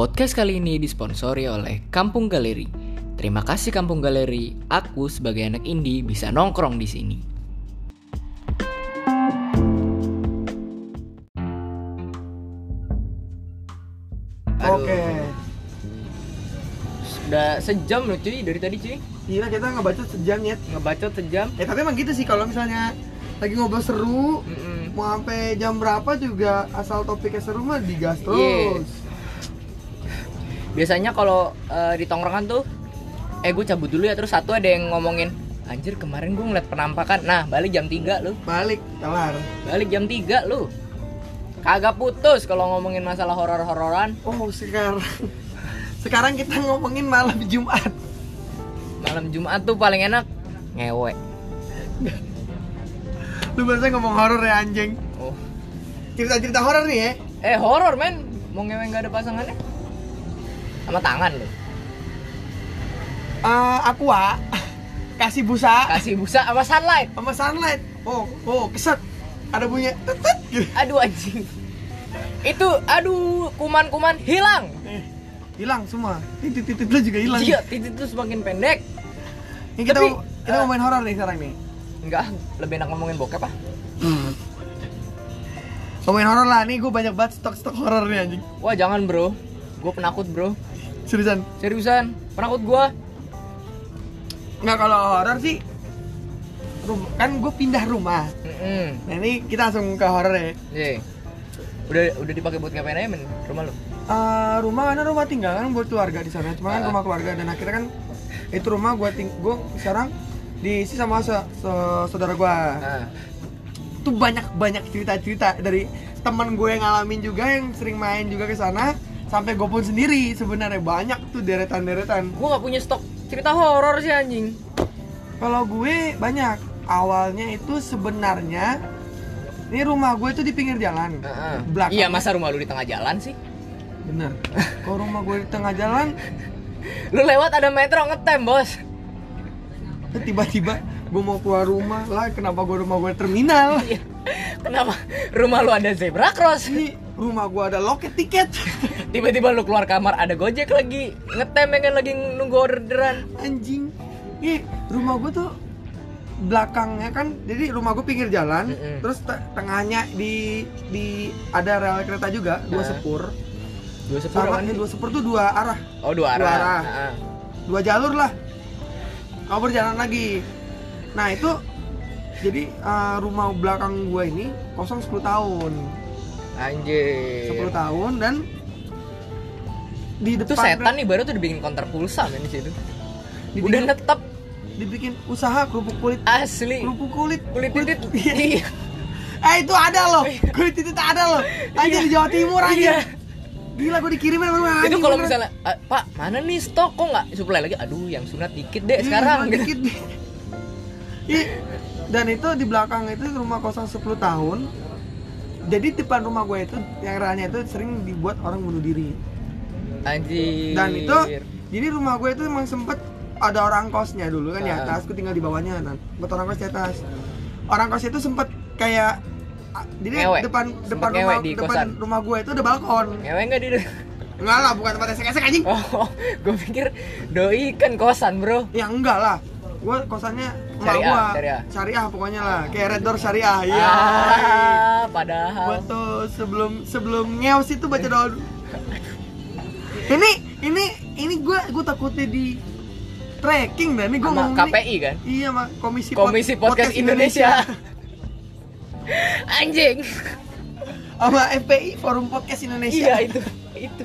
Podcast kali ini disponsori oleh Kampung Galeri. Terima kasih Kampung Galeri, aku sebagai anak indie bisa nongkrong di sini. Oke. Sudah sejam loh cuy dari tadi cuy. Iya kita ngebaca sejam ya. Ngebacot sejam. Ya tapi emang gitu sih kalau misalnya lagi ngobrol seru Mm-mm. mau sampai jam berapa juga asal topiknya seru mah digas Iya. terus. Biasanya kalau eh, di tongkrongan tuh eh gue cabut dulu ya terus satu ada yang ngomongin anjir kemarin gue ngeliat penampakan. Nah balik jam 3 lu. Balik kelar. balik jam 3 lu. Kagak putus kalau ngomongin masalah horor-hororan. Oh sekarang. Sekarang kita ngomongin malam Jumat. malam Jumat tuh paling enak ngewe. Lu biasa ngomong horor ya anjing. oh. Cerita-cerita horor nih ya. eh horor men. Mau ngewe nggak ada pasangannya sama tangan lu Eh, aqua kasih busa kasih busa sama sunlight sama sunlight. Oh, oh, keset. Ada bunyi tetet gitu. aduh anjing itu aduh kuman-kuman hilang Eh, hilang semua. Titit-titit lu juga hilang. iya titik itu semakin pendek Ini kita Tapi, kita eh, ngomongin horor nih sekarang nih. enggak lebih enak ngomongin bokep ah Hmm. Ngomongin horor lah, nih gue banyak banget stok-stok horor nih anjing. wah jangan bro gue penakut bro Seriusan. seriusan penakut gue Nggak kalau horor sih rum- kan gue pindah rumah. Mm-mm. Nah ini kita langsung ke horor ya. Iya. Udah udah dipakai buat ngapain aja men rumah lu? Eh, rumah karena rumah tinggal kan buat keluarga di sana. Cuma kan Ah. rumah keluarga dan akhirnya kan itu rumah gue ting gue sekarang diisi sama se- se- saudara gue. Nah, Tuh banyak banyak cerita cerita dari teman gue yang ngalamin juga yang sering main juga ke sana sampai gue pun sendiri sebenarnya banyak tuh deretan deretan. gua gak punya stok cerita horor sih anjing. Kalau gue banyak. Awalnya itu sebenarnya ini rumah gue itu di pinggir jalan. Heeh. Belakang. Iya masa rumah lu di tengah jalan sih? Bener. Kalau rumah gue di tengah jalan, Lu lewat ada metro ngetem bos. eh, tiba-tiba gue mau keluar rumah lah. Kenapa gue rumah gue terminal? Iya. Kenapa rumah lu ada zebra cross? Ini rumah gue ada loket tiket. Tiba-tiba lu keluar kamar ada gojek lagi ngetem ya kan lagi nunggu orderan. Anjing. Ih, rumah gue tuh belakangnya kan jadi rumah gue pinggir jalan Mm-mm. terus te- tengahnya di di ada rel kereta juga dua Nah. sepur Dua sepuluh sama ini dua sepur tuh dua arah Oh dua arah. Dua arah. Heeh. dua jalur lah kau berjalan lagi nah itu jadi eh, rumah belakang gue ini kosong 10 tahun Anjir. 10 tahun dan di Itu depan setan nih baru tuh dibikin konter pulsa men di situ. dibikin, Udah netep dibikin usaha kerupuk kulit asli. kerupuk kulit Kulit titit. Iya. Iya. eh itu ada loh kulit itu ada loh aja di Jawa Timur aja Iya. gila gue dikirimin itu kalau misalnya "Ah, Pak mana nih stok kok nggak supply lagi aduh yang sunat dikit deh sekarang gitu. Iya, dikit dan itu di belakang itu rumah kosong 10 tahun jadi depan rumah gue itu yang relnya itu sering dibuat orang bunuh diri. Anjir. Dan itu jadi rumah gue itu emang sempet ada orang kosnya dulu kan di Ah. atas gue tinggal di bawahnya kan. Buat orang kos di atas. Orang kos itu sempet kayak ah, jadi Ngewe. depan Sempet depan rumah di depan kosan. rumah gue itu ada balkon. Ngewe nggak di enggak lah bukan tempat esek-esek anjing. Oh gue pikir doi kan kosan bro. Ya enggak lah. Gue kosannya Syariah, gua syariah. syariah pokoknya lah. Kayak red door syariah. Iya. Ah padahal. Buat tuh sebelum sebelum ngeos itu baca doa dulu. Ini ini ini gue gue takutnya di tracking nih gue sama ngomong KPI kan? Iya, Mak. Komisi, Pod- Komisi Podcast Indonesia. anjing. Sama FPI, Forum Podcast Indonesia. iya itu itu.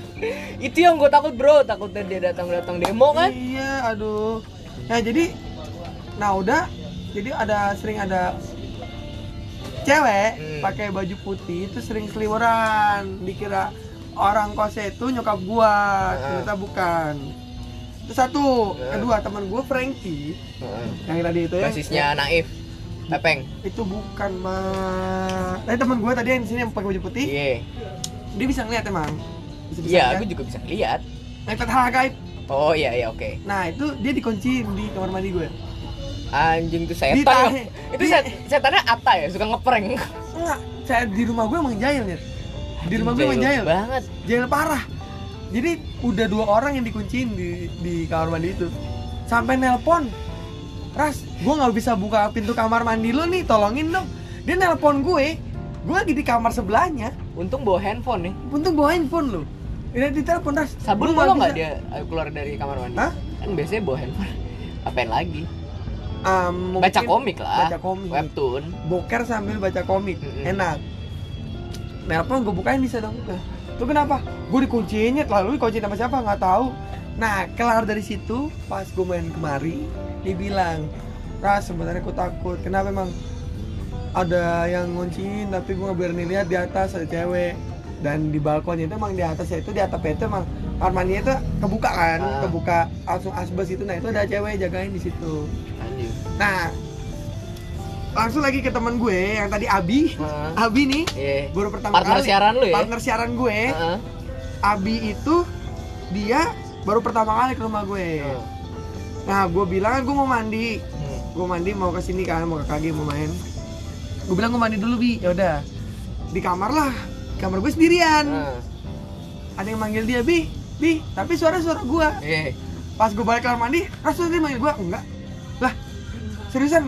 Itu yang gue takut bro. Takutnya dia datang datang demo kan? Iya, aduh. Nah, jadi nah udah. Jadi ada sering ada cewek Hmm. pakai baju putih itu sering seliweran. Dikira orang kosnya itu nyokap gua. Ah. ternyata bukan. Itu satu. Ah. kedua teman gua Frankie. Yang tadi itu ya. Basisnya naif. Pepeng. Itu bukan mah tadi teman gua tadi yang di sini yang pakai baju putih. Iya. Dia bisa ngeliat emang. Iya ngeliat. aku juga bisa lihat ngeliat hal gaib. Oh iya iya oke. Nah itu dia dikunciin di kamar mandi gue anjing tuh setan. Ditahan. ya. itu Di- set, setannya Ata ya? Suka ngeprank. Enggak saya di rumah gue emang jahil ya di rumah gue emang jahil banget. Jahil parah. Jadi udah dua orang yang dikunciin di di kamar mandi itu. Sampai nelpon ras gue nggak bisa buka pintu kamar mandi lu nih tolongin dong. Dia nelpon gue gue lagi di kamar sebelahnya. Untung bawa handphone nih. Untung bawa handphone lu. Ini ditelepon ras sabun kalau nggak dia eh, keluar dari kamar mandi? Hah? kan biasanya bawa handphone. Apain lagi Um, baca komik lah. Baca komik. Webtoon. Boker sambil baca komik. Mm-mm. enak. Nelpon gue bukain bisa dong. Nah, tuh kenapa? Gue dikunciinnya lalu dikunciin sama siapa? Nggak tahu. Nah kelar dari situ pas gue main kemari dia bilang ras sebenarnya aku takut. Kenapa emang ada yang ngunciin tapi gue nggak berani lihat di atas ada cewek. Dan di balkonnya itu emang di atasnya itu di atapnya itu emang kamar mandinya itu kebuka kan Ah. kebuka langsung asbes itu. Nah itu ada cewek jagain di situ nah langsung lagi ke teman gue yang tadi Abi Heeh. Abi nih Iya. baru pertama partner kali siaran lu ya partner siaran gue Heeh. Abi itu dia baru pertama kali ke rumah gue Heeh. nah gue bilang gue mau mandi Hmm. gue mandi mau ke sini kan mau ke KG mau main gue bilang gue mandi dulu bi ya udah di kamar lah kamar gue sendirian Heeh. ada yang manggil dia bi bi tapi suara suara gue Iya. pas gue balik kamar mandi langsung dia manggil gue enggak lah seriusan?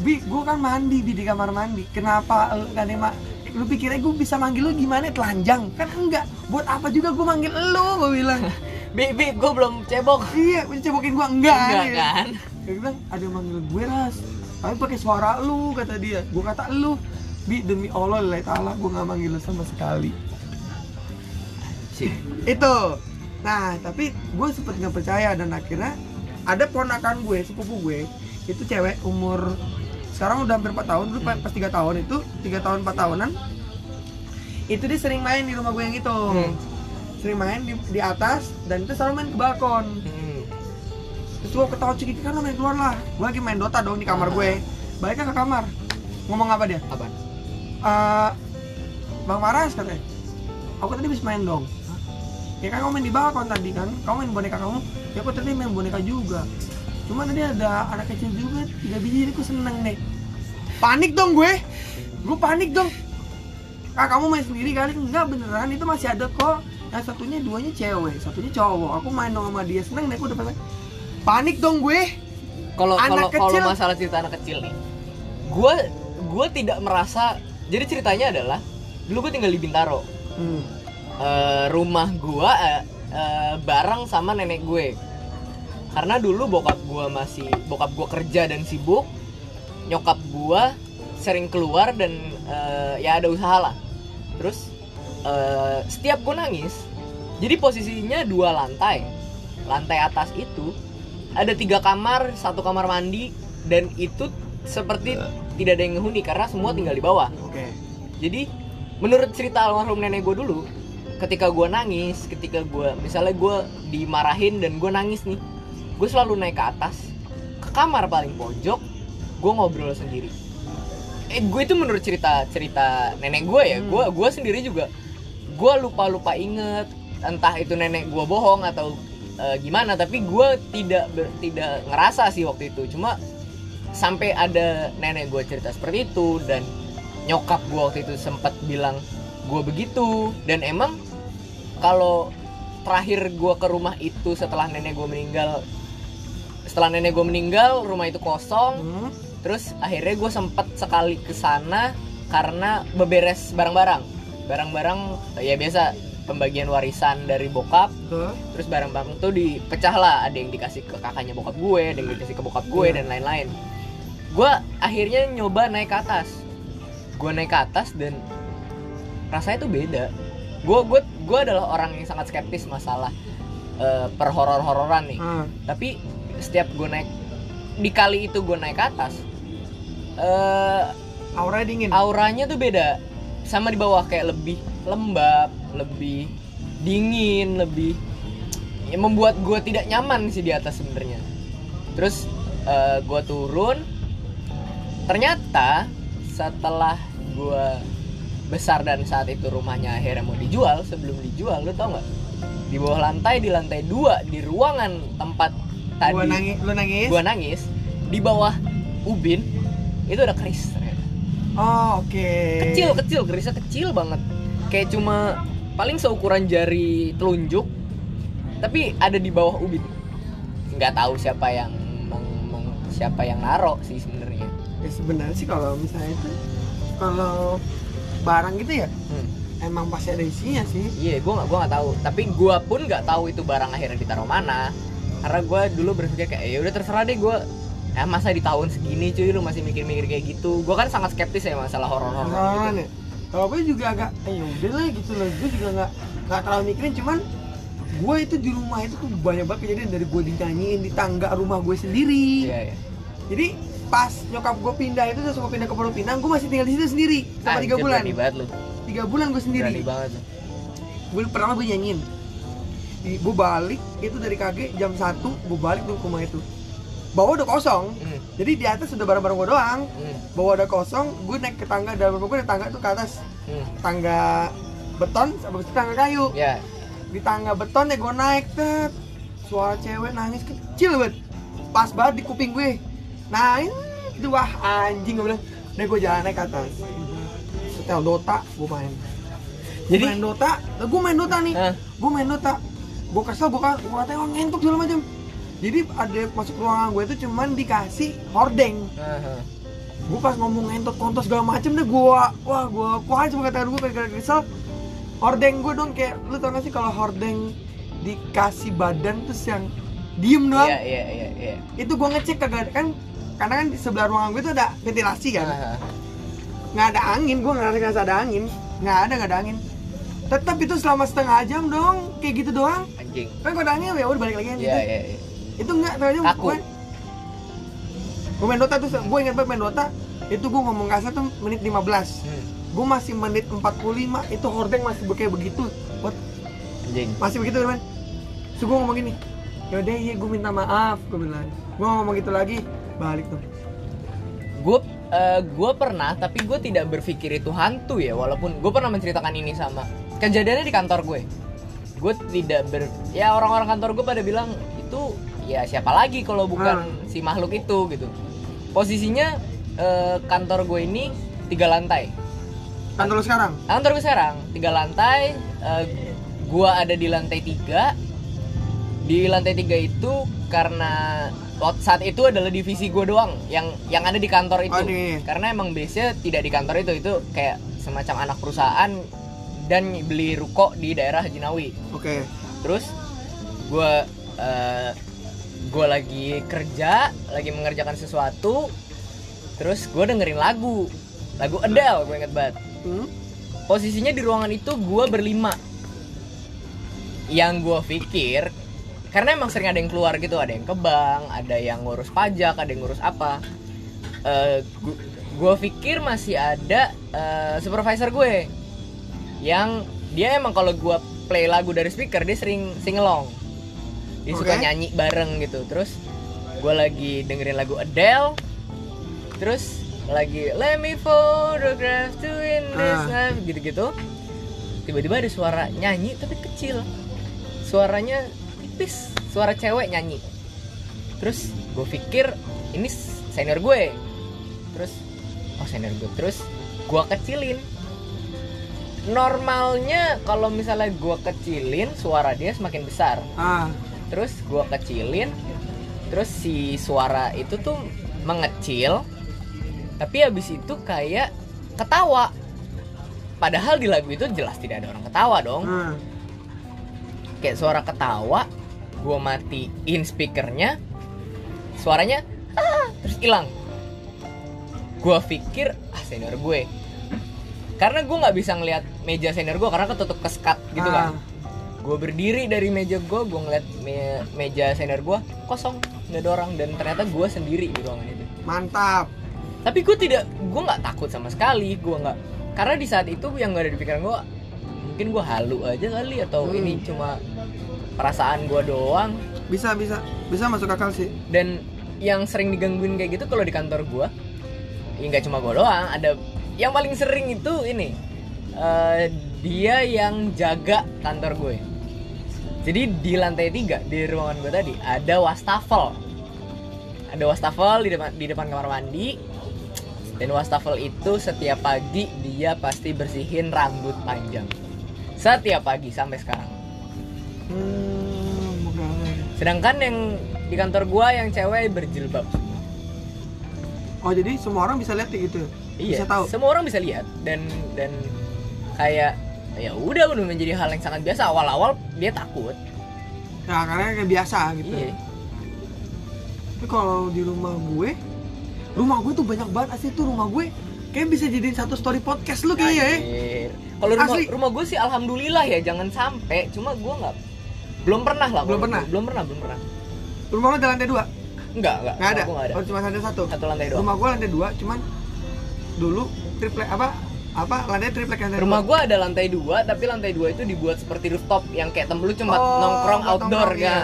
Bi gue kan mandi bi di kamar mandi. Kenapa lu gak mak lu pikirnya gue bisa manggil lu gimana? Telanjang. Kan enggak. Buat apa juga gue manggil lu gue bilang. Bi bi gue belum cebok. Iya udah cebokin gue enggak, enggak ya. kan? Dia bilang ada yang manggil gue ras. Tapi pakai suara lu kata dia. Gue kata lu. Bi demi allah lillahi taala gue nggak manggil lu sama sekali. Sih itu. Nah tapi gue sempet nggak percaya dan akhirnya ada ponakan gue sepupu gue itu cewek umur sekarang udah hampir 4 tahun dulu pas 3 tahun itu 3 tahun 4 tahunan itu dia sering main di rumah gue yang itu. Hmm. sering main di, di atas dan itu selalu main ke balkon. Hmm. terus gue ketawa cekik kan lo main keluar lah. Gue lagi main Dota dong di kamar gue. Baliknya ke kamar. Ngomong apa dia? Apa? Eh, Bang Maras katanya. Aku tadi habis main dong? Ya kan kamu main di balkon tadi kan. Kamu main boneka kamu. Ya aku tadi main boneka juga Cuma tadi ada anak kecil juga Tiga biji jadi aku seneng deh. Panik dong gue. Gue panik dong. Ah kamu main sendiri kali Enggak beneran itu masih ada kok. Yang satunya duanya cewek Satunya cowok. Aku main dong sama dia Seneng deh aku udah panik Panik dong gue. Kalau kalau kalau masalah cerita anak kecil nih gue gue tidak merasa jadi ceritanya adalah dulu gue tinggal di Bintaro. Hmm. Eh, rumah gue eh, eh, bareng sama nenek gue karena dulu bokap gue masih bokap gue kerja dan sibuk nyokap gue sering keluar dan eh, ya ada usaha lah. Terus eh, setiap gue nangis jadi posisinya dua lantai. Lantai atas itu ada tiga kamar satu kamar mandi dan itu seperti tidak ada yang ngehuni karena semua tinggal di bawah. Oke. Jadi menurut cerita almarhum nenek gue dulu ketika gue nangis ketika gue misalnya gue dimarahin dan gue nangis nih gue selalu naik ke atas ke kamar paling pojok gue ngobrol sendiri. Eh gue itu menurut cerita cerita nenek gue ya Hmm. gue gue sendiri juga gue lupa lupa inget entah itu nenek gue bohong atau eh, gimana tapi gue tidak ber- tidak ngerasa sih waktu itu. Cuma sampai ada nenek gue cerita seperti itu dan nyokap gue waktu itu sempat bilang gue begitu. Dan emang kalau terakhir gue ke rumah itu setelah nenek gue meninggal setelah nenek gue meninggal rumah itu kosong hmm. terus akhirnya gue sempet sekali ke sana karena beberes barang-barang barang-barang ya biasa pembagian warisan dari bokap Tuh. terus barang-barang tuh dipecah lah ada yang dikasih ke kakaknya bokap gue ada yang dikasih ke bokap gue Iya. dan lain-lain gue akhirnya nyoba naik ke atas gue naik ke atas dan rasanya tuh beda gue gue gue adalah orang yang sangat skeptis masalah eh, perhoror-hororan nih Ah. tapi setiap gue naik di kali itu gue naik ke atas eh Auranya dingin? auranya tuh beda. Sama di bawah kayak lebih lembab lebih dingin lebih ya membuat gue tidak nyaman sih di atas sebenarnya. Terus eh, gue turun. Ternyata setelah gue besar dan saat itu rumahnya akhirnya mau dijual sebelum dijual lu tau nggak? Di bawah lantai di lantai dua di ruangan tempat tadi. Gua nangis, lu nangis? gua nangis. Di bawah ubin itu ada keris ternyata. Oh, oke. kecil kecil kerisnya kecil banget. Kayak cuma paling seukuran jari telunjuk tapi ada di bawah ubin. Nggak tahu siapa yang meng- meng- siapa yang naro sih sebenarnya. Ya sebenarnya sih kalau misalnya itu kalau barang gitu ya hmm. emang pasti ada isinya sih. Iya gue nggak gua nggak tahu. Tapi gue pun nggak tahu itu barang akhirnya ditaruh mana karena gue dulu berpikir kayak ya udah terserah deh gue eh masa di tahun segini cuy lu masih mikir-mikir kayak gitu? Gue kan sangat skeptis ya masalah horor-horor Pengalaman gitu. ya kalau gue juga agak eh ya udah lah gitu loh. Gue juga nggak nggak terlalu mikirin cuman gue itu di rumah itu tuh banyak banget kejadian dari gue dinyanyiin di tangga rumah gue sendiri. Iya iya. Jadi pas nyokap gue pindah itu terus gue pindah ke Pondok Pinang gue masih tinggal di situ sendiri selama tiga bulan. berani banget lu. Tiga bulan gue sendiri. Berani banget lu. Gue pertama gue nyanyiin gue balik itu dari KG jam 1 gue balik tuh ke rumah itu. Bawah udah kosong. Hmm. jadi di atas udah barang-barang gue doang. Hmm. bawah udah kosong gue naik ke tangga dalam rumah gue naik tangga tuh ke atas. Hmm. tangga beton habis itu tangga kayu. Ya. Di tangga beton ya gue naik tet. Suara cewek nangis kecil banget. Pas banget di kuping gue. Nah itu wah anjing gue bilang. Deh gue jalan naik ke atas. Setel Dota gue main. Jadi- main Dota. Gue main Dota nih. Hah? gue main Dota gue kesel gue gue katanya oh, ngentuk segala macam. Jadi ada masuk ruangan gue itu cuman dikasih hordeng. Aha. gue pas ngomong ngentot kontos segala macem deh gue wah gue kualat cuma kata gue gara-gara kesel. Hordeng gue dong kayak lu tau gak sih kalau hordeng dikasih badan terus yang diem doang? Iya iya iya iya. Itu gue ngecek kagak kan karena kan di sebelah ruangan gue tuh ada ventilasi kan? Nggak ada angin gue nggak ngerasa ada angin. Nggak ada nggak ada angin tetap itu selama setengah jam dong kayak gitu doang. Anjing. Kan angin ya udah balik lagi kan iya gitu iya iya. Itu enggak jam. Kaku. gue gue main Dota tuh gue ingat banget main Dota. Itu gue ngomong kasar tuh menit 15 hmm. gue masih menit 45 itu hordeng masih kayak begitu. What? anjing. Masih begitu teman. So gue ngomong gini yaudah iya gue minta maaf gue bilang gue ngomong gitu lagi balik tuh. Gue gue pernah tapi gue tidak berpikir itu hantu ya walaupun gue pernah menceritakan ini sama kejadiannya di kantor gue. Gue tidak ber ya orang-orang kantor gue pada bilang itu ya siapa lagi kalau bukan si makhluk itu gitu. Posisinya eh, kantor gue ini tiga lantai. Kantor lo sekarang? Kantor gue sekarang tiga lantai eh, gue ada di lantai tiga. Di lantai tiga itu karena saat itu adalah divisi gue doang yang yang ada di kantor itu. Oh, karena emang base nya tidak di kantor itu itu kayak semacam anak perusahaan dan beli ruko di daerah Jinawi. Oke. Terus gue gue lagi kerja lagi mengerjakan sesuatu terus gue dengerin lagu. Lagu Adele gue inget banget. Hmm? posisinya di ruangan itu gue berlima. Yang gue pikir karena emang sering ada yang keluar gitu ada yang ke bank ada yang ngurus pajak ada yang ngurus apa. Gue pikir masih ada eh, supervisor gue yang dia emang kalau gue play lagu dari speaker dia sering singelong dia suka Oke. nyanyi bareng gitu. Terus gue lagi dengerin lagu Adele. Terus lagi let me photograph to in this Ah. life gitu-gitu. Tiba-tiba ada suara nyanyi tapi kecil. Suaranya tipis. Suara cewek nyanyi. Terus gue pikir ini senior gue. Terus oh senior gue. Terus gue kecilin normalnya kalau misalnya gue kecilin suara dia semakin besar. Ah. Terus gue kecilin terus si suara itu tuh mengecil tapi habis itu kayak ketawa. Padahal di lagu itu jelas tidak ada orang ketawa dong. Hmm. kayak suara ketawa gue matiin speakernya suaranya ah terus hilang. Gue pikir ah senior gue. Karena gue nggak bisa ngelihat meja senior gue karena ketutup keskat gitu Ah. kan. Gue berdiri dari meja gue gue ngeliat me- meja senior gue kosong nggak ada orang. Dan ternyata gue sendiri di ruangan itu. Mantap. Tapi gue tidak gue nggak takut sama sekali gue nggak. Karena di saat itu yang nggak ada di pikiran gue mungkin gue halu aja kali atau Hmm. ini cuma perasaan gue doang. Bisa bisa. Bisa masuk akal sih. Dan yang sering digangguin kayak gitu kalau di kantor gue ya nggak cuma gue doang ada yang paling sering itu ini eh, dia yang jaga kantor gue. Jadi di lantai tiga di ruangan gue tadi ada wastafel. Ada wastafel di depan di depan kamar mandi. Dan wastafel itu setiap pagi dia pasti bersihin rambut panjang. Setiap pagi sampai sekarang. Hmm. sedangkan yang di kantor gua yang cewek berjilbab. Oh jadi semua orang bisa lihat kayak gitu? Iya bisa tahu? semua orang bisa lihat dan dan kayak ya udah udah menjadi hal yang sangat biasa awal-awal dia takut ya karena kayak biasa gitu iya tapi kalau di rumah gue rumah gue tuh banyak banget asli tuh rumah gue kayak bisa jadiin satu story podcast lu kayaknya ya. Kalau rumah Asli. rumah gue sih alhamdulillah ya jangan sampai. Cuma gue nggak belum pernah lah. Belum pernah? Belum pernah, belum pernah. rumah lu ada lantai dua Enggak, enggak. nggak ada ada. oh cuma ada satu Satu lantai doang. rumah gue lantai dua cuman dulu triplek apa apa lantai triplek lantai Rumah gue ada lantai dua, tapi lantai dua itu dibuat seperti rooftop yang kayak tempat lu cuma Oh, nongkrong outdoor ya. iya.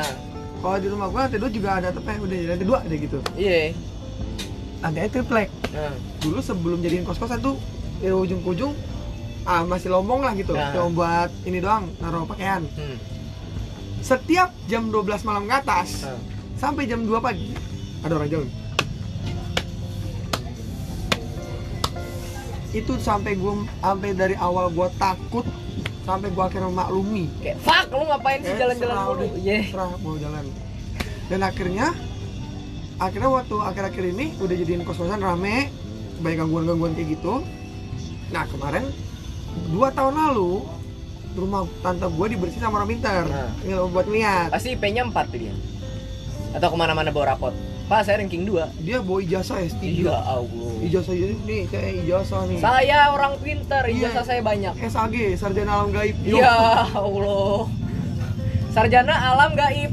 kalau di rumah gue lantai dua juga ada tapi udah lantai dua ada gitu Iya. lantai triplek Nah, dulu sebelum jadiin kos kosan tuh ya ujung ujung ah masih lombong lah gitu Nah. cuma buat ini doang naruh pakaian hmm. setiap jam 12 malam ke atas Nah. sampai jam 2 pagi ada orang jalan itu sampai gua sampai dari awal gua takut sampai gua akhirnya maklumi Kayak fuck lu ngapain sih jalan-jalan mulu? deh, Iya. serah mau jalan dan akhirnya akhirnya waktu akhir-akhir ini udah jadiin kos-kosan rame banyak gangguan-gangguan kayak gitu nah kemarin dua tahun lalu rumah tante gue dibersihin sama orang pintar Nah. buat lihat Pasti IP-nya 4 tuh dia. Atau ke mana-mana bawa rapot. Pak, saya ranking 2. dia bawa ijazah S3 Iya, Allah. ijazah ini saya ijazah nih Saya orang pintar, Iya. ijazah saya banyak. SAG sarjana alam gaib Yo. Ya Allah. Sarjana alam gaib.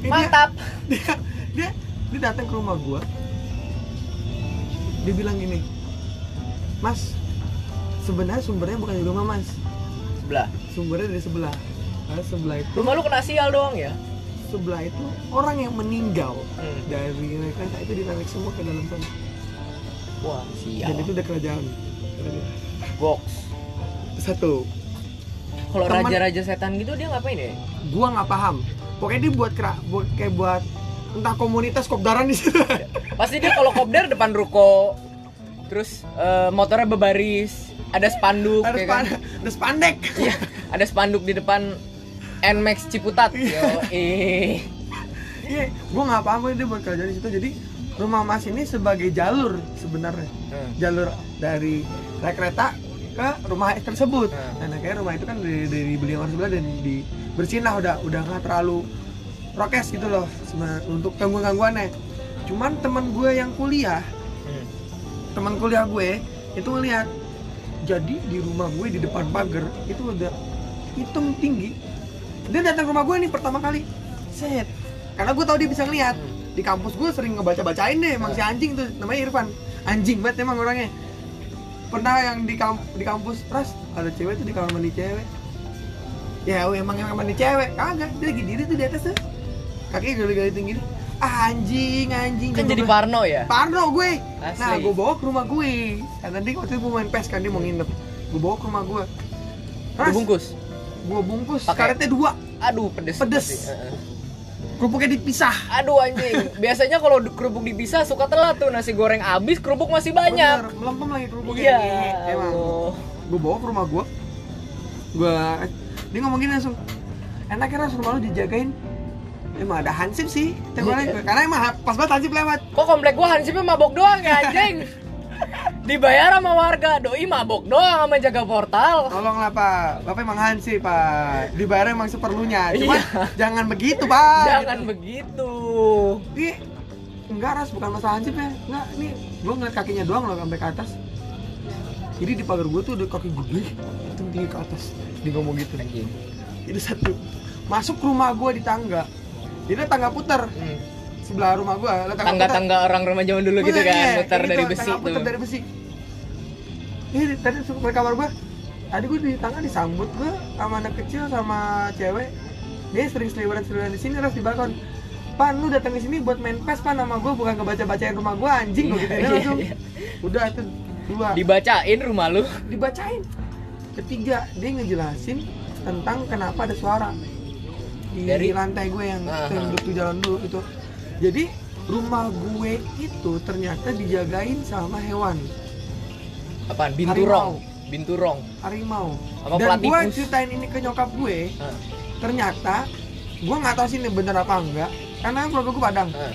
Ini dia- Mantap. dia dia dia datang ke rumah gua dia bilang gini mas sebenarnya sumbernya bukan di rumah mas Sebelah. sumbernya dari sebelah Karena sebelah itu Rumah lu kena sial doang ya? Sebelah itu orang yang meninggal Hmm. dari mereka itu ditarik semua ke dalam sana Wah, dan itu sial. udah kerajaan Box. satu Kalau raja-raja setan gitu dia ngapain ya? gua nggak paham pokoknya dia buat kera buat kayak buat entah komunitas kopdaran di situ Pasti dia kalau kopdar depan ruko. Terus eh, motornya bebaris, ada spanduk ada ya kan? span ada spandek Iya, ada spanduk di depan Nmax Ciputat. Yo, eh. Iya, gue nggak paham dia buat kerja di situ. Jadi rumah Mas ini sebagai jalur sebenarnya, Hmm. jalur dari rel kereta ke rumah tersebut. Hmm. Dan akhirnya rumah itu kan dari, dari beli yang sebelah dan dibersihin lah udah udah nggak terlalu prokes gitu loh untuk gangguan gangguannya. Cuman teman gue yang kuliah, Hmm. teman kuliah gue itu ngeliat jadi di rumah gue di depan pagar itu udah hitam tinggi dia datang ke rumah gue nih pertama kali set karena gue tahu dia bisa ngeliat di kampus gue sering ngebaca bacain deh emang si anjing tuh namanya Irfan anjing banget emang orangnya pernah yang di kamp di kampus ras ada cewek tuh di kamar mandi cewek ya oh, emang emang mandi cewek kagak dia lagi diri tuh di atas tuh kakinya gali-gali tinggi ah, anjing anjing Kan jadi Parno ya? Parno gue Asli. Nah, gue bawa ke rumah gue. Karena dia waktu itu gue main PES kan, dia mau nginep. Gue bawa ke rumah gue. Udah bungkus. Gue bungkus, Pakai- karetnya dua. Aduh, pedes. Pedes. Kerupuknya dipisah. Aduh anjing. Biasanya kalau kerupuk dipisah suka telat tuh nasi goreng habis, kerupuk masih banyak. Bener, melempem lagi kerupuknya. Iya. Emang. Allah. Gue bawa ke rumah gue. Gue, dia ngomong gini langsung. Enaknya Ras, rumah lu dijagain. Emang ada hansip sih, gue, Iya. karena emang pas banget hansip lewat. Kok komplek gua hansipnya mabok doang ya anjing? Dibayar sama warga, doi mabok doang sama jaga portal. Tolonglah Pak, Bapak emang hansip Pak. Dibayar emang seperlunya. Cuman Iya. jangan begitu Pak. Jangan Gitu. begitu. Ini enggak ras bukan masalah hansip ya. Enggak, ini gua ngeliat kakinya doang loh sampai ke atas. Jadi di pagar gua tuh ada kaki gede, itu tinggi ke atas. Dia ngomong gitu. Itu satu. Masuk ke rumah gua di tangga. Ini tangga puter Hmm. Sebelah rumah gua. Tangga-tangga orang rumah zaman dulu gitu kan, iya, muter kayak dari gitu, besi tuh. dari besi. Ini tadi ke kamar gua. Tadi gua di tangga disambut gua sama anak kecil sama cewek. Dia sering seliweran seliweran di sini ras di balkon. Pan, lu datang ke sini buat main pes pan sama gua bukan ngebaca bacain rumah gua anjing gua Iya, gitu iya, langsung. iya. Udah itu dua. Dibacain rumah lu. Dibacain. Ketiga, dia ngejelasin tentang kenapa ada suara di Dari- lantai gue yang yang duduk di jalan dulu itu. Jadi rumah gue itu ternyata dijagain sama hewan Apaan? Harimau. Binturong. Binturong. harimau. Apa Dan gue ceritain ini ke nyokap gue, Hah. ternyata gue nggak tahu sih ini bener apa enggak karena keluarga gue padang Nah,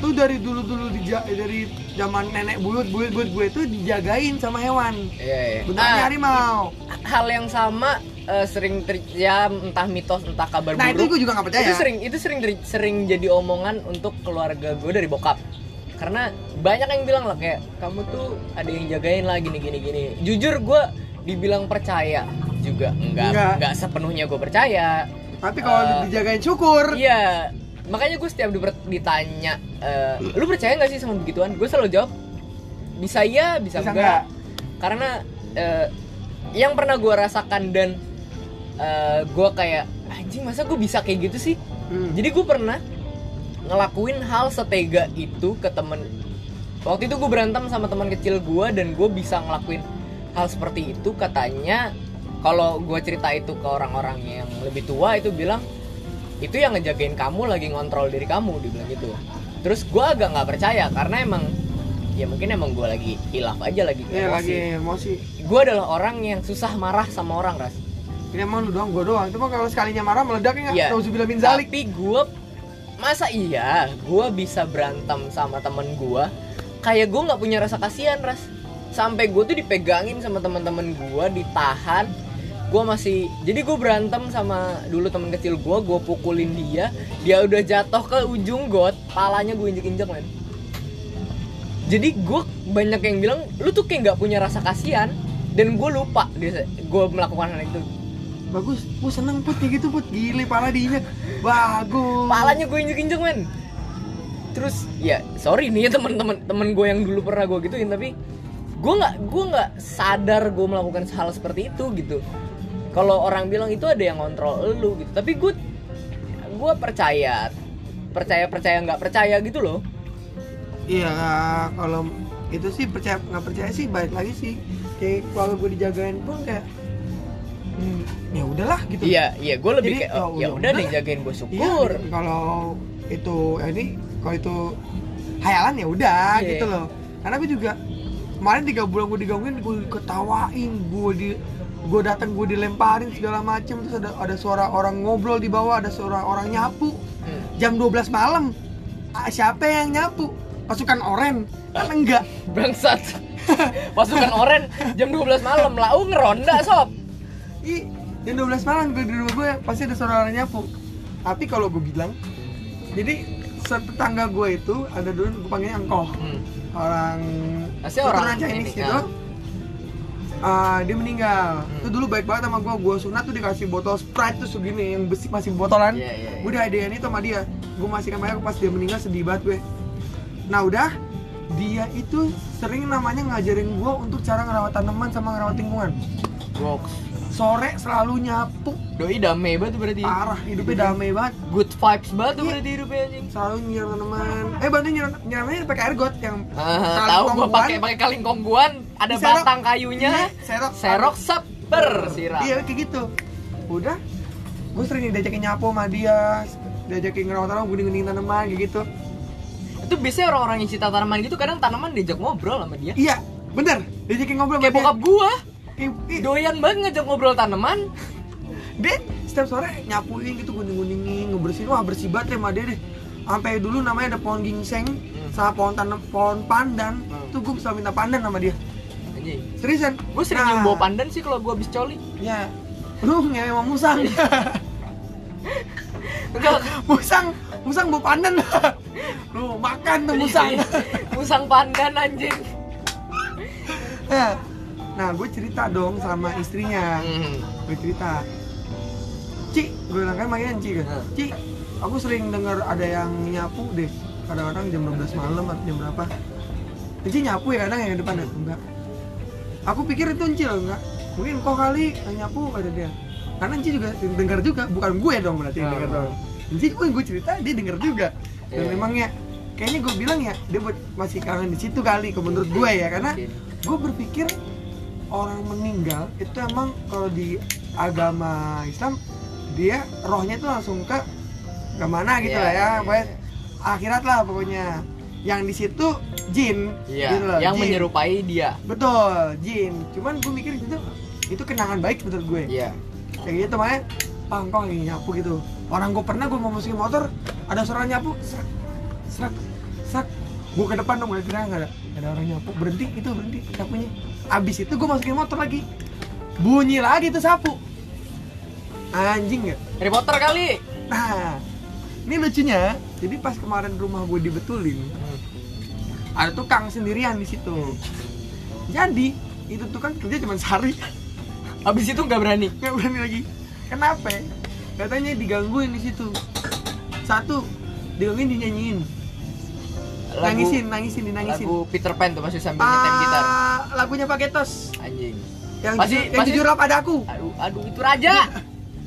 tuh dari dulu dulu dari zaman nenek buyut buyut buyut gue itu dijagain sama hewan iya, iya. bentuknya Ah, harimau hal yang sama eh, sering ter ya entah mitos entah kabar nah itu buruk. gue juga nggak percaya. Itu sering itu sering sering jadi omongan untuk keluarga gue dari bokap. Karena banyak yang bilang lah kayak kamu tuh ada yang jagain lah gini gini gini. Jujur gue dibilang percaya juga. Enggak Enggak. enggak sepenuhnya gue percaya. Tapi kalau Eh, dijagain syukur. iya. Makanya gue setiap ditanya eh, lu percaya nggak sih sama begituan? Gue selalu jawab bisa iya bisa, Bisa enggak. karena eh, yang pernah gue rasakan dan eh, gue kayak anjing masa gue bisa kayak gitu sih? Hmm. jadi gue pernah ngelakuin hal setega itu ke temen. Waktu itu gue berantem sama teman kecil gue dan gue bisa ngelakuin hal seperti itu. Katanya kalau gue cerita itu ke orang-orang yang lebih tua itu bilang itu yang ngejagain kamu lagi ngontrol diri kamu dibilang gitu. Terus gue agak nggak percaya karena emang ya mungkin emang gue lagi hilaf aja lagi Iya emosi. lagi emosi. gue adalah orang yang susah marah sama orang ras ini emang lu doang gue doang. Itu mah kalau sekalinya marah meledaknya Iya. nggak Nauzubillah min zalik. Tapi gue masa iya? Gue bisa berantem sama temen gue kayak gue nggak punya rasa kasihan ras. Sampai gue tuh dipegangin sama teman-teman gue ditahan. Gue masih jadi gue berantem sama dulu temen kecil gue gue pukulin dia. Dia udah jatuh ke ujung got palanya gue injek injek men. Jadi gue banyak yang bilang lu tuh kayak nggak punya rasa kasihan. Dan gue lupa gue melakukan hal itu bagus. Gue seneng put. Kayak gitu put. Gile pala diinjek bagus. Palanya gue injek injek men. Terus ya sorry nih ya teman-teman temen gue yang dulu pernah gue gituin tapi gue nggak gue nggak sadar gue melakukan hal seperti itu gitu. Kalau orang bilang itu ada yang kontrol lu gitu. Tapi gue gue percaya percaya percaya nggak percaya gitu loh. Iya kalau itu sih percaya nggak percaya sih balik lagi sih. Kayak kalau gue dijagain pun kayak ya udahlah gitu. Iya iya gue lebih kayak oh, ya ya udah deh jagain gue Iya, syukur. gitu. kalau itu ya ini kalau itu hayalan ya udah Iya. gitu loh. Karena gue juga kemarin tiga bulan gue digangguin gue ketawain gue di gue datang gue dilemparin segala macem terus ada ada suara orang ngobrol di bawah ada suara orang nyapu. Hmm. jam 12 malam Ah, siapa yang nyapu? Pasukan oren. Kan enggak. Bangsat. Pasukan oren jam 12 malam. Lau ngeronda sob Ih, jam 12 malam gue di rumah gue pasti ada suara orang nyapu. Tapi kalau gue bilang, jadi tetangga gue itu ada dulu gue panggilnya engkoh hmm. orang Pasti orang Chinese ini, gitu. Ah, dia meninggal. Hmm. Itu dulu baik banget sama gue. Gue sunat tuh dikasih botol Sprite tuh segini yang besi masih botolan. Iya, iya, iya. Gue dihadiahin itu sama dia. Gue masih kamar pas dia meninggal sedih banget gue. Nah udah, dia itu sering namanya ngajarin gue untuk cara ngerawat tanaman sama ngerawat lingkungan. Sore selalu nyapu, Doi damai banget berarti. parah hidupnya damai banget. Good vibes banget tuh Iya. berarti hidupnya anjing. selalu nyiram tanaman eh bantu nyiram nyiramnya pakai air got yang Ah, tahu gua pakai pakai kaleng kongguan, ada Diserok. batang kayunya, Iya, serok serok seper siram. iya kayak gitu udah gue sering diajakin nyapu sama dia diajakin ngerawat tanaman guning-guning tanaman kayak gitu Itu biasanya orang-orang yang cinta tanaman gitu kadang tanaman diajak ngobrol sama dia. iya bener diajakin ngobrol sama Kayak dia. bokap gua, Kayak- ih, doyan banget ngajak ngobrol tanaman. dia setiap sore nyapuin gitu guning-guningin ngebersihin. Wah bersih banget ya sama dia deh. Sampai dulu namanya ada pohon gingseng sama pohon tanam pohon pandan. Hmm. tuh gue bisa minta pandan sama dia. Anjing. seriusan? Gue sering Nah. bau pandan sih kalau gua habis coli. ya lu ngewe sama musang. Enggak, musang musang bau pandan. Lu makan tuh musang. Musang pandan anjing. Nah gue cerita dong sama istrinya. Hmm. gue cerita. Ci, gue bilang kan manggilnya Ci. Kan Hmm. Ci, aku sering dengar ada yang nyapu deh. Kadang-kadang jam 12 malam atau jam berapa. Ci nyapu ya kadang yang depan enggak. Aku pikir itu Ci loh enggak. Mungkin kok kali nyapu ada dia. Karena Ci juga dengar juga bukan gue dong berarti yang Hmm. dengar dong. Ci gue gue cerita dia dengar juga. Dan Iya. memangnya kayaknya gue bilang ya dia buat masih kangen di situ kali menurut gue ya. Karena gue berpikir orang meninggal itu emang kalau di agama Islam dia rohnya itu langsung ke ke mana gitu Iya, lah ya iya, pokoknya iya. akhirat lah pokoknya yang di situ jin Iya, gitu loh, yang jin. menyerupai dia. betul jin cuman gue mikir itu itu kenangan baik menurut gue Iya. kayak gitu makanya bang kok lagi nyapu gitu orang gue pernah gue mau masukin motor ada suara nyapu serak serak serak gue ke depan dong kira nggak ada ada orang nyapu berhenti itu berhenti nyapunya abis itu gue masukin motor lagi. Bunyi lagi tuh sapu. Anjing ya. Harry Potter kali. Nah ini lucunya jadi pas kemarin rumah gue dibetulin ada tukang sendirian di situ. Jadi itu tukang kerja cuma sehari. Abis itu nggak berani? Nggak berani lagi. Kenapa? Katanya digangguin di situ. Satu digangguin dinyanyiin Lagu- nangisin nangisin dinangisin Lagu Peter Pan tuh masih sambil nyetem gitar Ah, lagunya pakai tos Anjing yang Pasti- jujur, yang pasti- jujur apa ada aku Aduh, aduh itu raja